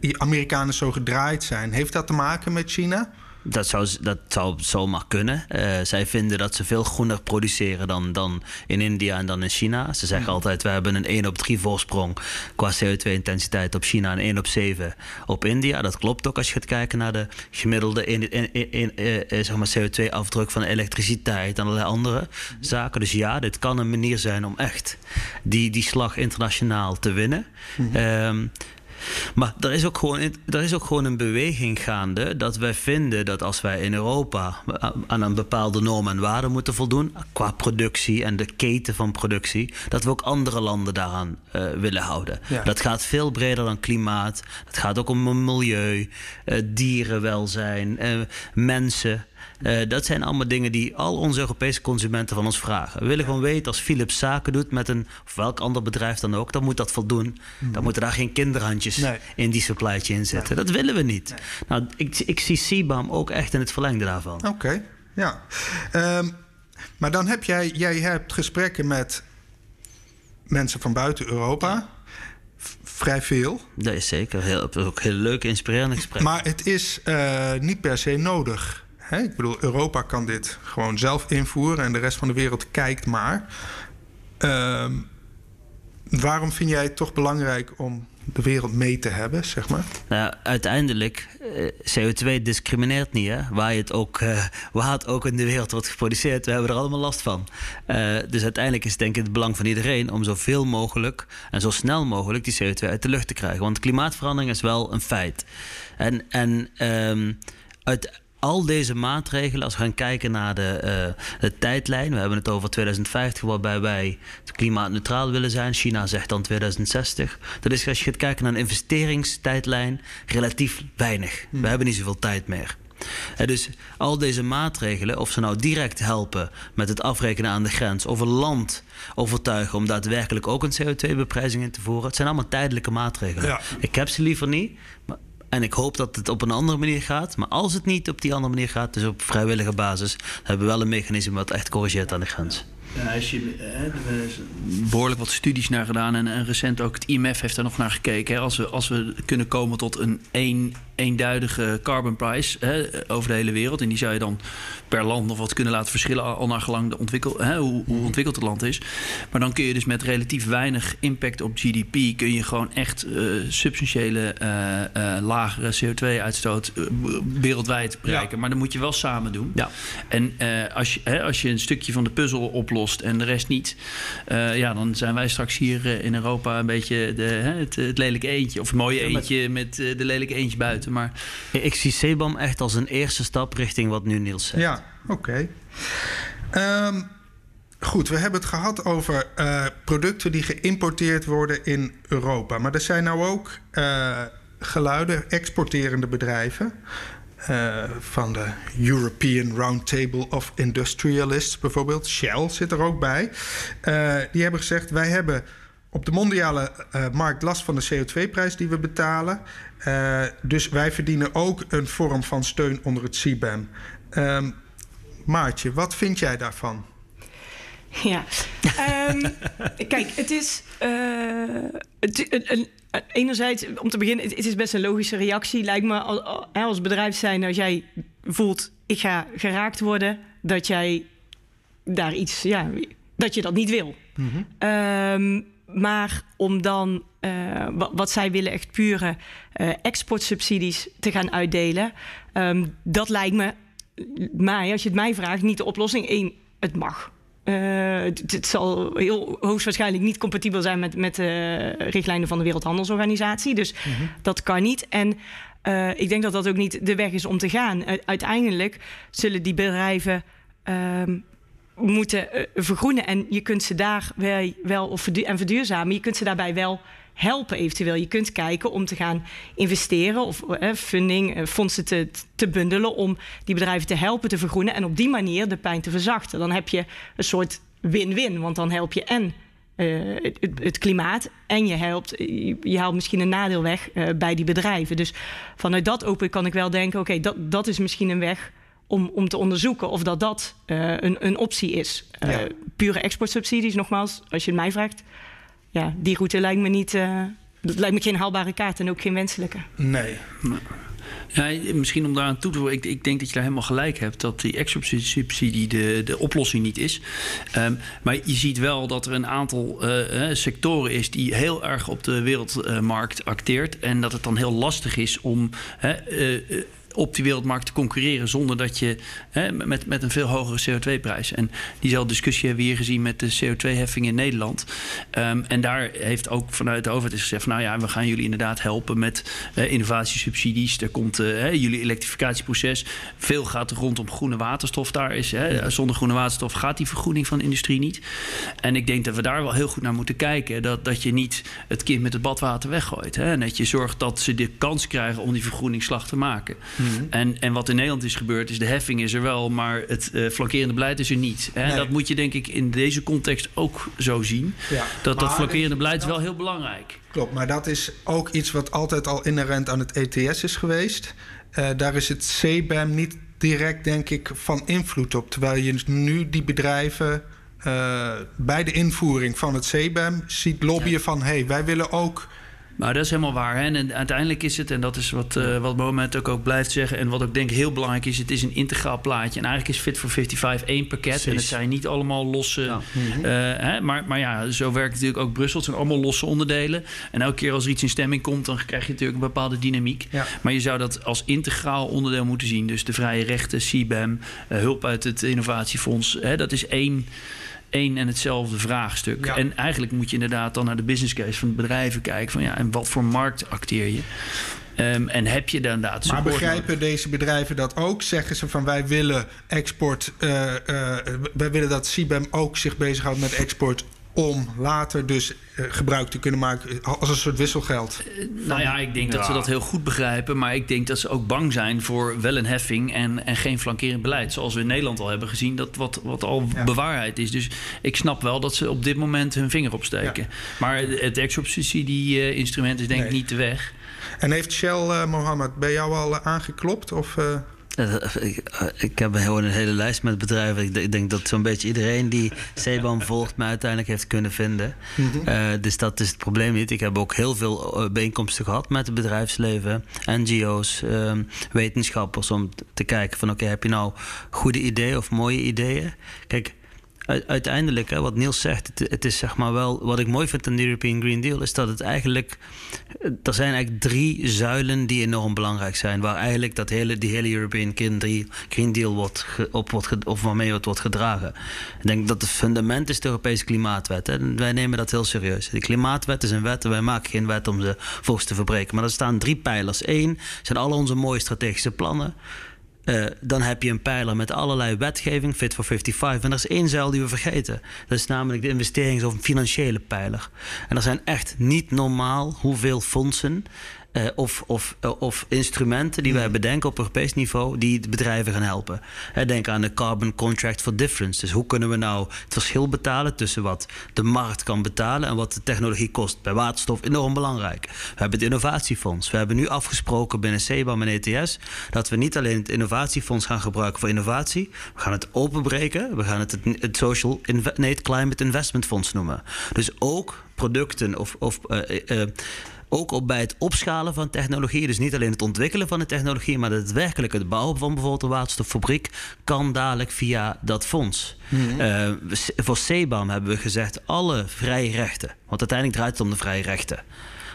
Die Amerikanen zo gedraaid zijn. Heeft dat te maken met China? Dat zou, dat zou zomaar kunnen. Uh, zij vinden dat ze veel groener produceren dan, dan in India en dan in China. Ze zeggen mhm. altijd: we hebben een 1 op 3 voorsprong qua CO2-intensiteit op China en 1 op 7 op India. Dat klopt ook als je gaat kijken naar de gemiddelde in, in, in, eh, zeg maar CO2-afdruk van elektriciteit en allerlei andere mhm. zaken. Dus ja, dit kan een manier zijn om echt die, die slag internationaal te winnen. Mm maar er is, ook gewoon, er is ook gewoon een beweging gaande dat wij vinden dat als wij in Europa aan een bepaalde norm en waarde moeten voldoen, qua productie en de keten van productie, dat we ook andere landen daaraan uh, willen houden. Dat gaat veel breder dan klimaat. Het gaat ook om milieu, uh, dierenwelzijn, uh, mensen. Uh, dat zijn allemaal dingen die al onze Europese consumenten van ons vragen. We willen gewoon weten als Philips zaken doet met een of welk ander bedrijf dan ook, dan moet dat voldoen. Dan mhm. moeten daar geen kinderhandjes in die supply chain zitten. Dat willen we niet. Nou, ik, ik zie CBAM ook echt in het verlengde daarvan. Oké, ja. Um, maar dan heb jij, jij hebt gesprekken met mensen van buiten Europa vrij veel. Dat is zeker. Heel, ook heel leuk, inspirerende gesprekken. Maar het is uh, niet per se nodig. Ik bedoel, Europa kan dit gewoon zelf invoeren en de rest van de wereld kijkt maar. Uh, waarom vind jij het toch belangrijk om de wereld mee te hebben, zeg maar? Nou, uiteindelijk, uh, CO2 discrimineert niet, hè? Waar, het ook, uh, waar het ook in de wereld wordt geproduceerd. We hebben er allemaal last van. Uh, dus uiteindelijk is het denk ik het belang van iedereen... om zoveel mogelijk en zo snel mogelijk die CO2 uit de lucht te krijgen. Want klimaatverandering is wel een feit. En, en um, uit, al deze maatregelen, als we gaan kijken naar de, uh, de tijdlijn, we hebben het over 2050, waarbij wij klimaatneutraal willen zijn. China zegt dan 2060. Dat is als je gaat kijken naar een investeringstijdlijn, relatief weinig. We hmm. hebben niet zoveel tijd meer. En dus al deze maatregelen, of ze nou direct helpen met het afrekenen aan de grens, of een land overtuigen om daadwerkelijk ook een CO2-beprijzing in te voeren, het zijn allemaal tijdelijke maatregelen. Ik heb ze liever niet, maar en ik hoop dat het op een andere manier gaat. Maar als het niet op die andere manier gaat, dus op vrijwillige basis, hebben we wel een mechanisme wat echt corrigeert aan de grens. Ja, als je, hè, behoorlijk wat studies naar gedaan en, en, recent ook het IMF heeft daar nog naar gekeken. Hè. Als, we, als we kunnen komen tot een eenduidige carbon price hè, over de hele wereld. En die zou je dan per land nog wat kunnen laten verschillen, al naar gelang de ontwikkel, hè, hoe, hoe, mhm. ontwikkeld het land is. Maar dan kun je dus met relatief weinig impact op GDP, kun je gewoon echt uh, substantiële uh, uh, lagere CO2-uitstoot wereldwijd bereiken. Maar dan moet je wel samen doen. Ja. En als, je, hè, als je een stukje van de puzzel oplost en de rest niet, ja, dan zijn wij straks hier in Europa een beetje de, het, het, lelijke eentje. Of het mooie eentje met de lelijke eentje buiten. Maar... Ik zie Sebam echt als een eerste stap richting wat nu Niels zegt. Ja, oké. Ehm, goed, we hebben het gehad over uh, producten die geïmporteerd worden in Europa. Maar er zijn nou ook uh, geluiden, exporterende bedrijven. Uh, van de European Roundtable of Industrialists bijvoorbeeld. Shell zit er ook bij. die hebben gezegd: wij hebben op de mondiale uh, markt last van de CO2-prijs die we betalen. Dus wij verdienen ook een vorm van steun onder het CBAM. Um, Maartje, wat vind jij daarvan? Ja. um, kijk, het is. Het, een, enerzijds, om te beginnen, het, is best een logische reactie. Lijkt me als, als bedrijf zijn, als jij voelt, ik ga geraakt worden, dat jij daar iets, ja, dat je dat niet wil. Mm -hmm. um, maar om dan, uh, wat zij willen, echt pure uh, exportsubsidies te gaan uitdelen, um, dat lijkt me, mij, als je het mij vraagt, niet de oplossing. Eén, het mag. Uh, het, het, zal heel hoogstwaarschijnlijk niet compatibel zijn met, met de richtlijnen van de Wereldhandelsorganisatie. Dus mm -hmm. dat kan niet. En uh, ik denk dat dat ook niet de weg is om te gaan. Uiteindelijk zullen die bedrijven um, moeten vergroenen. En je kunt ze daar wel of en verduurzamen. Je kunt ze daarbij wel helpen eventueel. Je kunt kijken om te gaan investeren of eh, funding, eh, fondsen te, te bundelen om die bedrijven te helpen te vergroenen en op die manier de pijn te verzachten. Dan heb je een soort win-win, want dan help je en uh, het, het, klimaat en je helpt, je, je haalt misschien een nadeel weg uh, bij die bedrijven. Dus vanuit dat open kan ik wel denken, oké, okay, dat, dat is misschien een weg om, om te onderzoeken of dat dat uh, een, een optie is. Ja. Pure exportsubsidies, nogmaals, als je het mij vraagt ja, die route lijkt me niet. Uh, dat lijkt me geen haalbare kaart en ook geen wenselijke. Nee. Ja, misschien om daaraan toe te voegen. Ik, ik, denk dat je daar helemaal gelijk hebt. Dat die extra-subsidie de, de oplossing niet is. Um, maar je ziet wel dat er een aantal uh, sectoren is die heel erg op de wereldmarkt acteert. En dat het dan heel lastig is om. Uh, op die wereldmarkt te concurreren zonder dat je hè, met, met een veel hogere CO2-prijs. En diezelfde discussie hebben we hier gezien met de CO2-heffing in Nederland. Um, en daar heeft ook vanuit de overheid gezegd: van, nou ja, we gaan jullie inderdaad helpen met uh, innovatiesubsidies. Er komt uh, jullie elektrificatieproces. Veel gaat er rondom groene waterstof. Daar is hè, zonder groene waterstof gaat die vergroening van de industrie niet. En ik denk dat we daar wel heel goed naar moeten kijken. Dat, dat je niet het kind met het badwater weggooit. Hè, en dat je zorgt dat ze de kans krijgen om die vergroeningsslag te maken. Mm-hmm. En, en wat in Nederland is gebeurd, is de heffing is er wel, maar het uh, flankerende beleid is er niet. En nee. dat moet je denk ik in deze context ook zo zien. Ja. Dat dat flankerende beleid is wel heel belangrijk. Klopt, maar dat is ook iets wat altijd al inherent aan het ETS is geweest. Uh, daar is het CBAM niet direct, denk ik, van invloed op. Terwijl je nu die bedrijven uh, bij de invoering van het CBAM ziet lobbyen ja. van... hé, hey, wij willen ook maar dat is helemaal waar. Hè? En uiteindelijk is het, en dat is wat, uh, wat Moment ook, ook blijft zeggen... en wat ook denk ik heel belangrijk is... het is een integraal plaatje. En eigenlijk is Fit for 55 één pakket. Precies. En het zijn niet allemaal losse... Ja. Uh, hè? Maar, maar ja, zo werkt natuurlijk ook Brussel. Het zijn allemaal losse onderdelen. En elke keer als er iets in stemming komt... dan krijg je natuurlijk een bepaalde dynamiek. Ja. Maar je zou dat als integraal onderdeel moeten zien. Dus de vrije rechten, CBAM, uh, hulp uit het innovatiefonds. Hè? Dat is één één en hetzelfde vraagstuk. Ja. En eigenlijk moet je inderdaad dan naar de business case van bedrijven kijken. Van ja, en wat voor markt acteer je? Um, en heb je dan inderdaad Maar begrijpen nodig? deze bedrijven dat ook? Zeggen ze van wij willen export, uh, uh, wij willen dat CBAM ook zich bezighoudt met export om later dus uh, gebruik te kunnen maken als een soort wisselgeld? Uh, nou ja, ik denk ja. dat ze dat heel goed begrijpen. Maar ik denk dat ze ook bang zijn voor wel een heffing en, en geen flankerend beleid. Zoals we in Nederland al hebben gezien, dat wat, wat al ja. bewaarheid is. Dus ik snap wel dat ze op dit moment hun vinger opsteken. Ja. Maar het extra-subsidie-instrument is denk ik nee. niet de weg. En heeft Shell, uh, Mohammed, bij jou al aangeklopt? Of, ik, heb gewoon een hele lijst met bedrijven. Ik, denk dat zo'n beetje iedereen die CBAM volgt, mij uiteindelijk heeft kunnen vinden. Mm-hmm. Uh, dus dat is het probleem niet. Ik heb ook heel veel bijeenkomsten gehad met het bedrijfsleven, NGO's, um, wetenschappers, om te kijken van oké, okay, heb je nou goede ideeën of mooie ideeën? Kijk uiteindelijk, hè, wat Niels zegt, het, is zeg maar wel. Wat ik mooi vind aan de European Green Deal is dat het eigenlijk. Er zijn eigenlijk drie zuilen die enorm belangrijk zijn. Waar eigenlijk dat hele, die hele European Green Deal wordt, op wordt, of waarmee het wordt gedragen. Ik denk dat het fundament is de Europese Klimaatwet. Hè. Wij nemen dat heel serieus. De Klimaatwet is een wet en wij maken geen wet om ze volgens te verbreken. Maar er staan drie pijlers. Eén zijn alle onze mooie strategische plannen. Uh, dan heb je een pijler met allerlei wetgeving, Fit for 55. En er is één zuil die we vergeten. Dat is namelijk de investerings- of financiële pijler. En er zijn echt niet normaal hoeveel fondsen uh, of, of, uh, of instrumenten die wij bedenken op Europees niveau die de bedrijven gaan helpen. denk aan de Carbon Contract for Difference. Dus hoe kunnen we nou het verschil betalen tussen wat de markt kan betalen en wat de technologie kost? Bij waterstof enorm belangrijk. We hebben het innovatiefonds. We hebben nu afgesproken binnen CBAM en ETS dat we niet alleen het innovatiefonds gaan gebruiken voor innovatie. We gaan het openbreken. We gaan het het, Social nee, het Climate Investment Fonds noemen. Dus ook producten of, of uh, uh, ook op bij het opschalen van technologie. Dus niet alleen het ontwikkelen van de technologie, maar daadwerkelijk het bouwen van bijvoorbeeld een waterstoffabriek kan dadelijk via dat fonds. Mm voor CBAM hebben we gezegd alle vrije rechten. Want uiteindelijk draait het om de vrije rechten.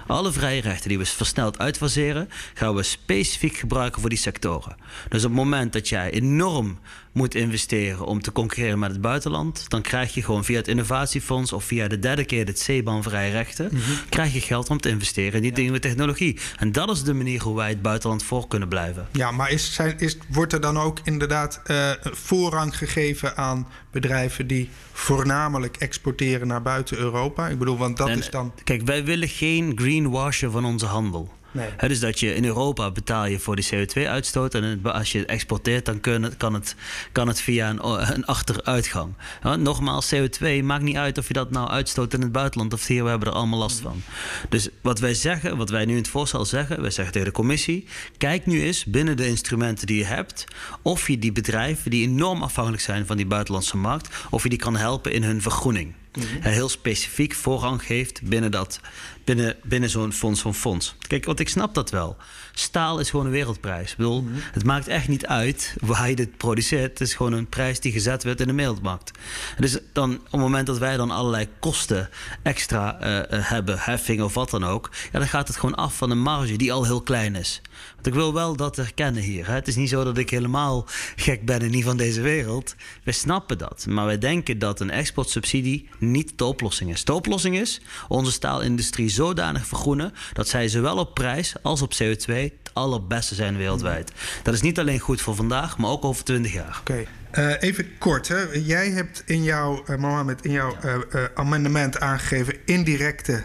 Alle vrije rechten die we versneld uitfaseren, gaan we specifiek gebruiken voor die sectoren. Dus op het moment dat jij enorm moet investeren om te concurreren met het buitenland, dan krijg je gewoon via het innovatiefonds of via de dedicated CBAN vrije rechten, mhm. krijg je geld om te investeren in die ja. nieuwe technologie. En dat is de manier hoe wij het buitenland voor kunnen blijven. Ja, maar is, zijn, is, wordt er dan ook inderdaad uh, voorrang gegeven aan bedrijven die voornamelijk exporteren naar buiten Europa? Ik bedoel, want dat is dan. Kijk, wij willen geen greenwashen van onze handel. Nee. dus dat je in Europa betaal je voor de CO2-uitstoot. En als je exporteert, dan kan het, kan het via een, een achteruitgang. nogmaals, CO2 maakt niet uit of je dat nou uitstoot in het buitenland of hier. We hebben er allemaal last van. Dus wat wij zeggen, wat wij nu in het voorstel zeggen, wij zeggen tegen de commissie: kijk nu eens binnen de instrumenten die je hebt, of je die bedrijven die enorm afhankelijk zijn van die buitenlandse markt, of je die kan helpen in hun vergroening. Mm Heel specifiek voorrang geeft binnen, dat, binnen, binnen zo'n fonds van fonds. Kijk, want ik snap dat wel. Staal is gewoon een wereldprijs. Ik bedoel, mhm. Het maakt echt niet uit waar je dit produceert. Het is gewoon een prijs die gezet werd in de wereldmarkt. Dus dan, op het moment dat wij dan allerlei kosten extra uh, hebben, heffing of wat dan ook, ja, dan gaat het gewoon af van een marge die al heel klein is. Want ik wil wel dat herkennen hier. Hè. Het is niet zo dat ik helemaal gek ben en niet van deze wereld. We snappen dat. Maar wij denken dat een exportsubsidie niet de oplossing is. De oplossing is onze staalindustrie zodanig vergroenen dat zij zowel op prijs als op CO2 het allerbeste zijn wereldwijd. Dat is niet alleen goed voor vandaag, maar ook over 20 jaar. Oké. Uh, even kort, hè. jij hebt in jouw, uh, Mohammed, in jouw uh, amendement aangegeven indirecte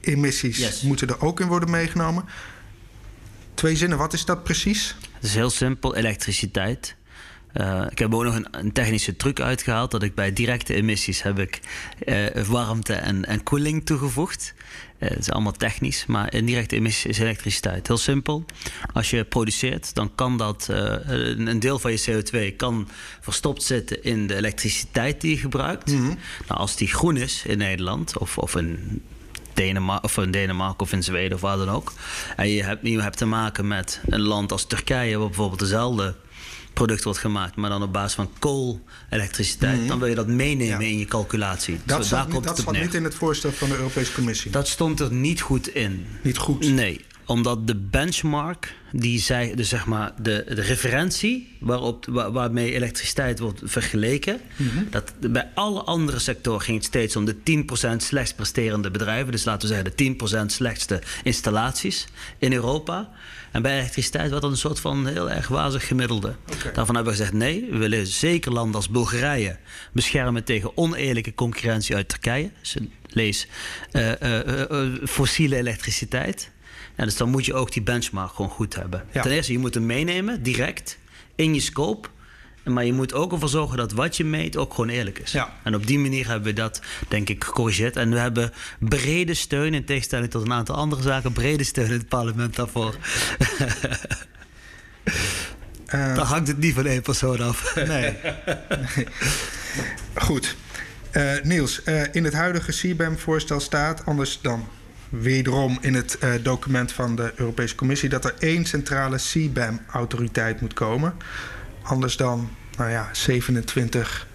emissies moeten er ook in worden meegenomen. Twee zinnen, wat is dat precies? Het is heel simpel, elektriciteit. Uh, ik heb ook nog een, een, technische truc uitgehaald. Dat ik bij directe emissies heb ik uh, warmte en, en koeling toegevoegd. Uh, het is allemaal technisch, maar indirecte emissies is elektriciteit. Heel simpel. Als je produceert, dan kan dat een deel van je CO2 kan verstopt zitten in de elektriciteit die je gebruikt. Nou, als die groen is in Nederland of, of in Denemarken of in Denemarken of in Zweden of waar dan ook. En je hebt, je hebt te maken met een land als Turkije, waar bijvoorbeeld dezelfde product wordt gemaakt, maar dan op basis van koolelektriciteit, mm dan wil je dat meenemen in je calculatie. Dat dus zat, niet, dat niet in het voorstel van de Europese Commissie. Dat stond er niet goed in. Niet goed? Nee omdat de benchmark, die zij, dus zeg maar de, de referentie waarop, waarmee elektriciteit wordt vergeleken, mhm. dat bij alle andere sectoren ging het steeds om de 10% slechtst presterende bedrijven. Dus laten we zeggen de 10% slechtste installaties in Europa. En bij elektriciteit wordt dat een soort van heel erg wazig gemiddelde. Daarvan hebben we gezegd: nee, we willen zeker landen als Bulgarije beschermen tegen oneerlijke concurrentie uit Turkije. Dus lees uh, uh, uh, fossiele elektriciteit. Ja, dus dan moet je ook die benchmark gewoon goed hebben. Ten eerste, je moet hem meenemen, direct, in je scope. Maar je moet ook ervoor zorgen dat wat je meet ook gewoon eerlijk is. Ja. En op die manier hebben we dat, denk ik, gecorrigeerd. En we hebben brede steun, in tegenstelling tot een aantal andere zaken, brede steun in het parlement daarvoor. Uh, Dan hangt het niet van één persoon af. nee. Goed. Uh, Niels, uh, in het huidige CBAM-voorstel staat, anders dan wederom in het uh, document van de Europese Commissie dat er één centrale CBAM-autoriteit moet komen. Anders dan nou ja, 27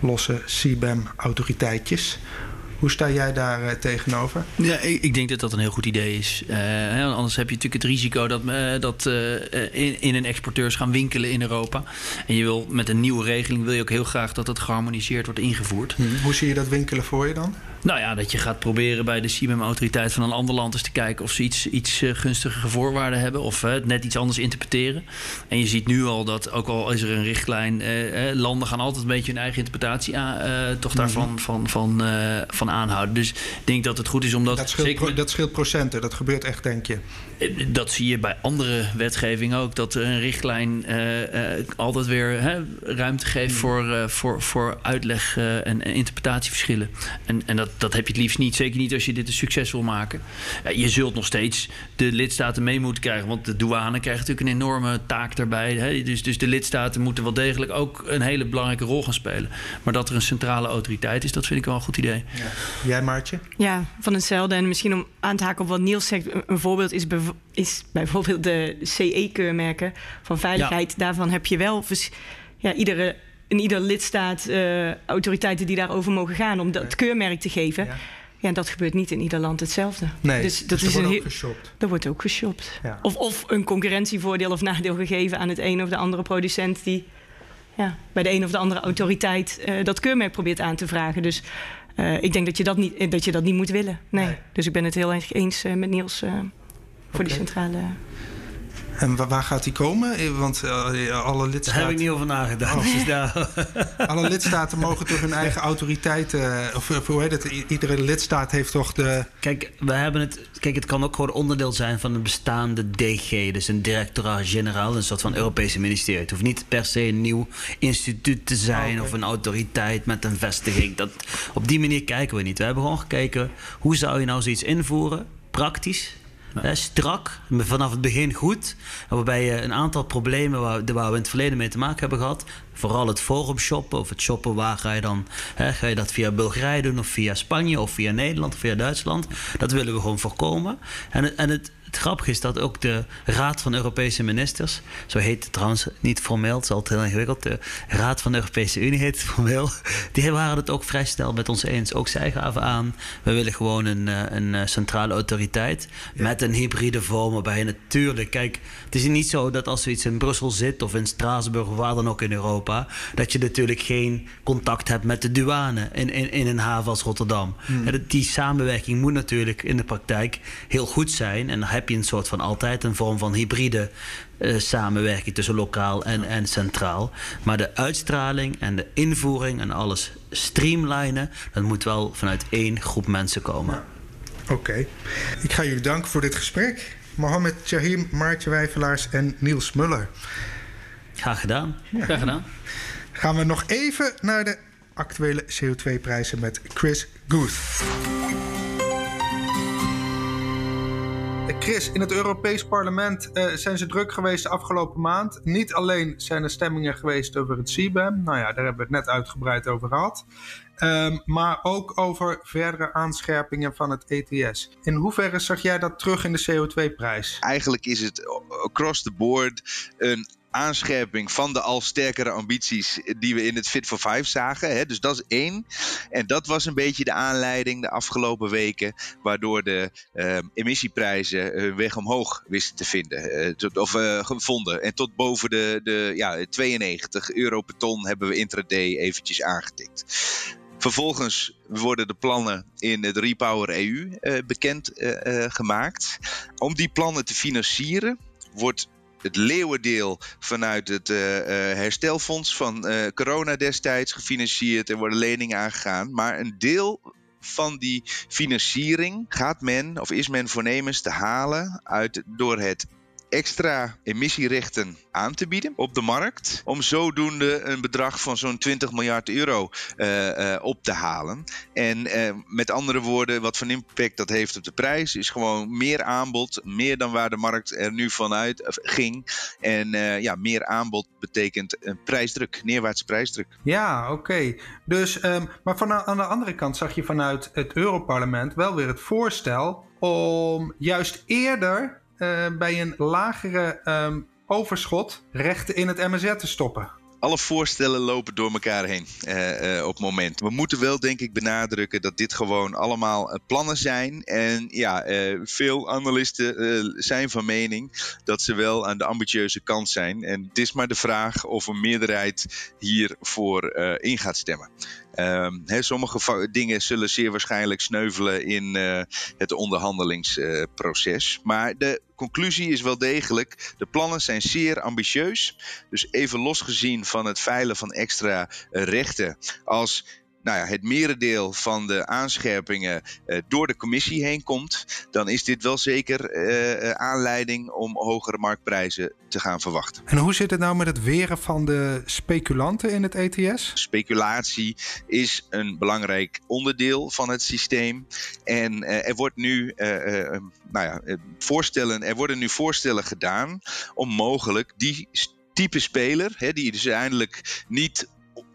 losse CBAM-autoriteitjes. Hoe sta jij daar uh, tegenover? Ja, ik, ik, denk dat dat een heel goed idee is. Uh, anders heb je natuurlijk het risico dat, uh, dat in, in, een exporteurs gaan winkelen in Europa. En je wil met een nieuwe regeling wil je ook heel graag dat het geharmoniseerd wordt ingevoerd. Hm. Hoe zie je dat winkelen voor je dan? Nou ja, dat je gaat proberen bij de CIMEM-autoriteit van een ander land eens te kijken of ze iets, iets uh, gunstigere voorwaarden hebben of het net iets anders interpreteren. En je ziet nu al dat, ook al is er een richtlijn, uh, landen gaan altijd een beetje hun eigen interpretatie aan, toch daarvan mhm. van, van, van van aanhouden. Dus ik denk dat het goed is om dat... Dat scheelt, dat scheelt procenten, dat gebeurt echt, denk je? Eh, dat zie je bij andere wetgeving ook. Dat een richtlijn uh, uh, altijd weer hè, ruimte geeft hmm. voor, voor, voor uitleg en, en, interpretatieverschillen. En, en dat, dat heb je het liefst niet. Zeker niet als je dit een succes wil maken. je zult nog steeds de lidstaten mee moeten krijgen. Want de douane krijgt natuurlijk een enorme taak daarbij. Hè. Dus, dus de lidstaten moeten wel degelijk ook een hele belangrijke rol gaan spelen. Maar dat er een centrale autoriteit is, dat vind ik wel een goed idee. Ja. Jij, Maartje? Ja, van hetzelfde. En misschien om aan te haken op wat Niels zegt. Een voorbeeld is, is bijvoorbeeld de CE-keurmerken van veiligheid. Daarvan heb je wel ja, iedere, in ieder lidstaat uh, autoriteiten die daarover mogen gaan om dat keurmerk te geven. Ja. Ja, dat gebeurt niet in ieder land hetzelfde. Nee, dus dat dus is wordt ook geshopt. Dat wordt ook geshopt. Of, of een concurrentievoordeel of nadeel gegeven aan het een of de andere producent die ja, bij de een of de andere autoriteit uh, dat keurmerk probeert aan te vragen. Dus uh, ik denk dat je dat, niet, dat je dat niet moet willen. Nee. nee. Dus ik ben het heel erg eens met Niels voor okay. die centrale. En waar gaat die komen? Eh, want uh, alle lidstaten... Daar heb ik niet over nagedacht. Oh. Dus alle lidstaten mogen toch hun eigen autoriteit... of hoe heet het? Iedere lidstaat heeft toch de... Kijk, we hebben het, kijk, het kan ook gewoon onderdeel zijn van een bestaande DG. Dus een directoraat-generaal. Een soort van Europese ministerie. Het hoeft niet per se een nieuw instituut te zijn... Oh, of een autoriteit met een vestiging. Dat, op die manier kijken we niet. We hebben gewoon gekeken... hoe zou je nou zoiets invoeren? Praktisch strak, vanaf het begin goed. Waarbij je een aantal problemen waar, waar, we in het verleden mee te maken hebben gehad. Vooral het forum shoppen of het shoppen waar ga je dan. Hè, ga je dat via Bulgarije doen of via Spanje of via Nederland of via Duitsland? Dat willen we gewoon voorkomen. En, en het, het grappige is dat ook de Raad van Europese Ministers, zo heet het trouwens niet formeel, het is altijd heel ingewikkeld, de Raad van de Europese Unie heet het formeel, die waren het ook vrij snel met ons eens. Ook zij gaven aan, we willen gewoon een, eh, een eh, centrale autoriteit met een hybride vorm, waarbij je natuurlijk, kijk, het is niet zo dat als zoiets in Brussel zit of in Straatsburg of waar dan ook in Europa, dat je natuurlijk geen contact hebt met de douane in, in, in een haven als Rotterdam. Hmm. Die samenwerking moet natuurlijk in de praktijk heel goed zijn en heb je een soort van altijd een vorm van hybride uh, samenwerking tussen lokaal en, en centraal. Maar de uitstraling en de invoering en alles streamlinen, dat moet wel vanuit één groep mensen komen. Oké. Ik ga jullie danken voor dit gesprek. Mohamed Jahim, Maartje Wijvelaars en Niels Muller. Graag gedaan. Graag gedaan. Gaan we nog even naar de actuele CO2-prijzen met Chris Guth. Chris, in het Europees Parlement uh, zijn ze druk geweest de afgelopen maand. Niet alleen zijn er stemmingen geweest over het CBAM. Nou ja, daar hebben we het net uitgebreid over gehad. Um, maar ook over verdere aanscherpingen van het ETS. In hoeverre zag jij dat terug in de CO2-prijs? Eigenlijk is het across the board een aanscherping van de al sterkere ambities die we in het Fit for Five zagen. Hè? Dus dat is één. En dat was een beetje de aanleiding de afgelopen weken, waardoor de uh, emissieprijzen hun weg omhoog wisten te vinden. Uh, tot, of uh, gevonden. En tot boven de, de ja, 92 euro per ton hebben we intraday eventjes aangetikt. Vervolgens worden de plannen in de Repower EU bekend gemaakt. Om die plannen te financieren wordt het leeuwendeel vanuit het uh, herstelfonds van uh, corona destijds gefinancierd. Er worden leningen aangegaan. Maar een deel van die financiering gaat men of is men voornemens te halen uit, door het extra emissierechten aan te bieden op de markt. Om zodoende een bedrag van zo'n 20 miljard euro uh, uh, op te halen. En uh, met andere woorden, wat voor impact dat heeft op de prijs, is gewoon meer aanbod, meer dan waar de markt er nu vanuit ging. En ja, meer aanbod betekent een prijsdruk, neerwaartse prijsdruk. Ja, oké. Dus, um, maar van, aan de andere kant zag je vanuit het Europarlement wel weer het voorstel om juist eerder bij een lagere um, overschot rechten in het MSR te stoppen alle voorstellen lopen door elkaar heen uh, uh, op het moment. We moeten wel, denk ik, benadrukken dat dit gewoon allemaal plannen zijn. En ja, veel analisten zijn van mening dat ze wel aan de ambitieuze kant zijn. En het is maar de vraag of een meerderheid hiervoor in gaat stemmen. Um, sommige dingen zullen zeer waarschijnlijk sneuvelen in uh, het onderhandelingsproces. Maar de conclusie is wel degelijk: de plannen zijn zeer ambitieus. Dus even losgezien van het veilen van extra uh, rechten. Als nou ja, het merendeel van de aanscherpingen uh, door de commissie heen komt, dan is dit wel zeker uh, aanleiding om hogere marktprijzen te gaan verwachten. En hoe zit het nou met het weren van de speculanten in het ETS? Speculatie is een belangrijk onderdeel van het systeem. En er wordt nu, nou ja, voorstellen, er worden nu voorstellen gedaan om mogelijk die type speler, hè, die dus uiteindelijk niet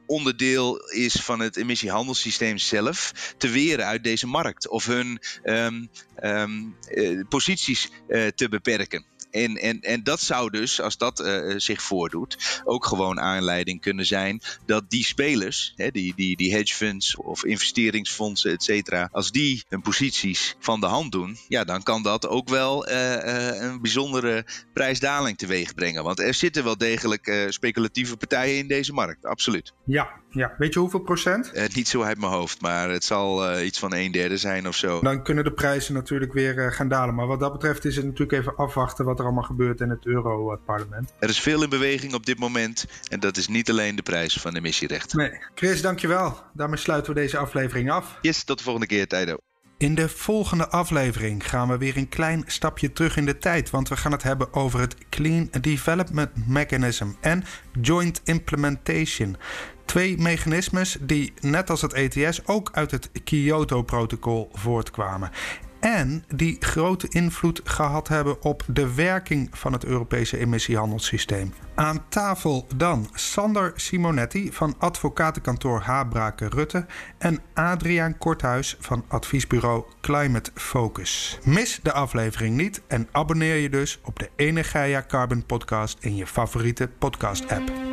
onderdeel is van het emissiehandelssysteem zelf te weren uit deze markt of hun um, um, uh, posities uh, te beperken. En, en, en dat zou dus, als dat uh, zich voordoet, ook gewoon aanleiding kunnen zijn dat die spelers, hè, die, die, die hedge funds of investeringsfondsen, et cetera, als die hun posities van de hand doen, ja, dan kan dat ook wel uh, uh, een bijzondere prijsdaling teweeg brengen. Want er zitten wel degelijk speculatieve partijen in deze markt, absoluut. Ja, ja. Weet je hoeveel procent? niet zo uit mijn hoofd, maar het zal iets van een derde zijn of zo. Dan kunnen de prijzen natuurlijk weer gaan dalen. Maar wat dat betreft is het natuurlijk even afwachten wat er allemaal gebeurt in het Europarlement. Er is veel in beweging op dit moment en dat is niet alleen de prijs van emissierechten. Nee. Chris, dankjewel. Daarmee sluiten we deze aflevering af. Yes, tot de volgende keer, Tijdo. In de volgende aflevering gaan we weer een klein stapje terug in de tijd, want we gaan het hebben over het Clean Development Mechanism en Joint Implementation. Twee mechanismes die, net als het ETS, ook uit het Kyoto-protocol voortkwamen en die grote invloed gehad hebben op de werking van het Europese emissiehandelssysteem. Aan tafel dan Sander Simonetti van advocatenkantoor Habrake Rutte en Adriaan Korthuis van adviesbureau Climate Focus. Mis de aflevering niet en abonneer je dus op de Energia Carbon podcast in je favoriete podcast app.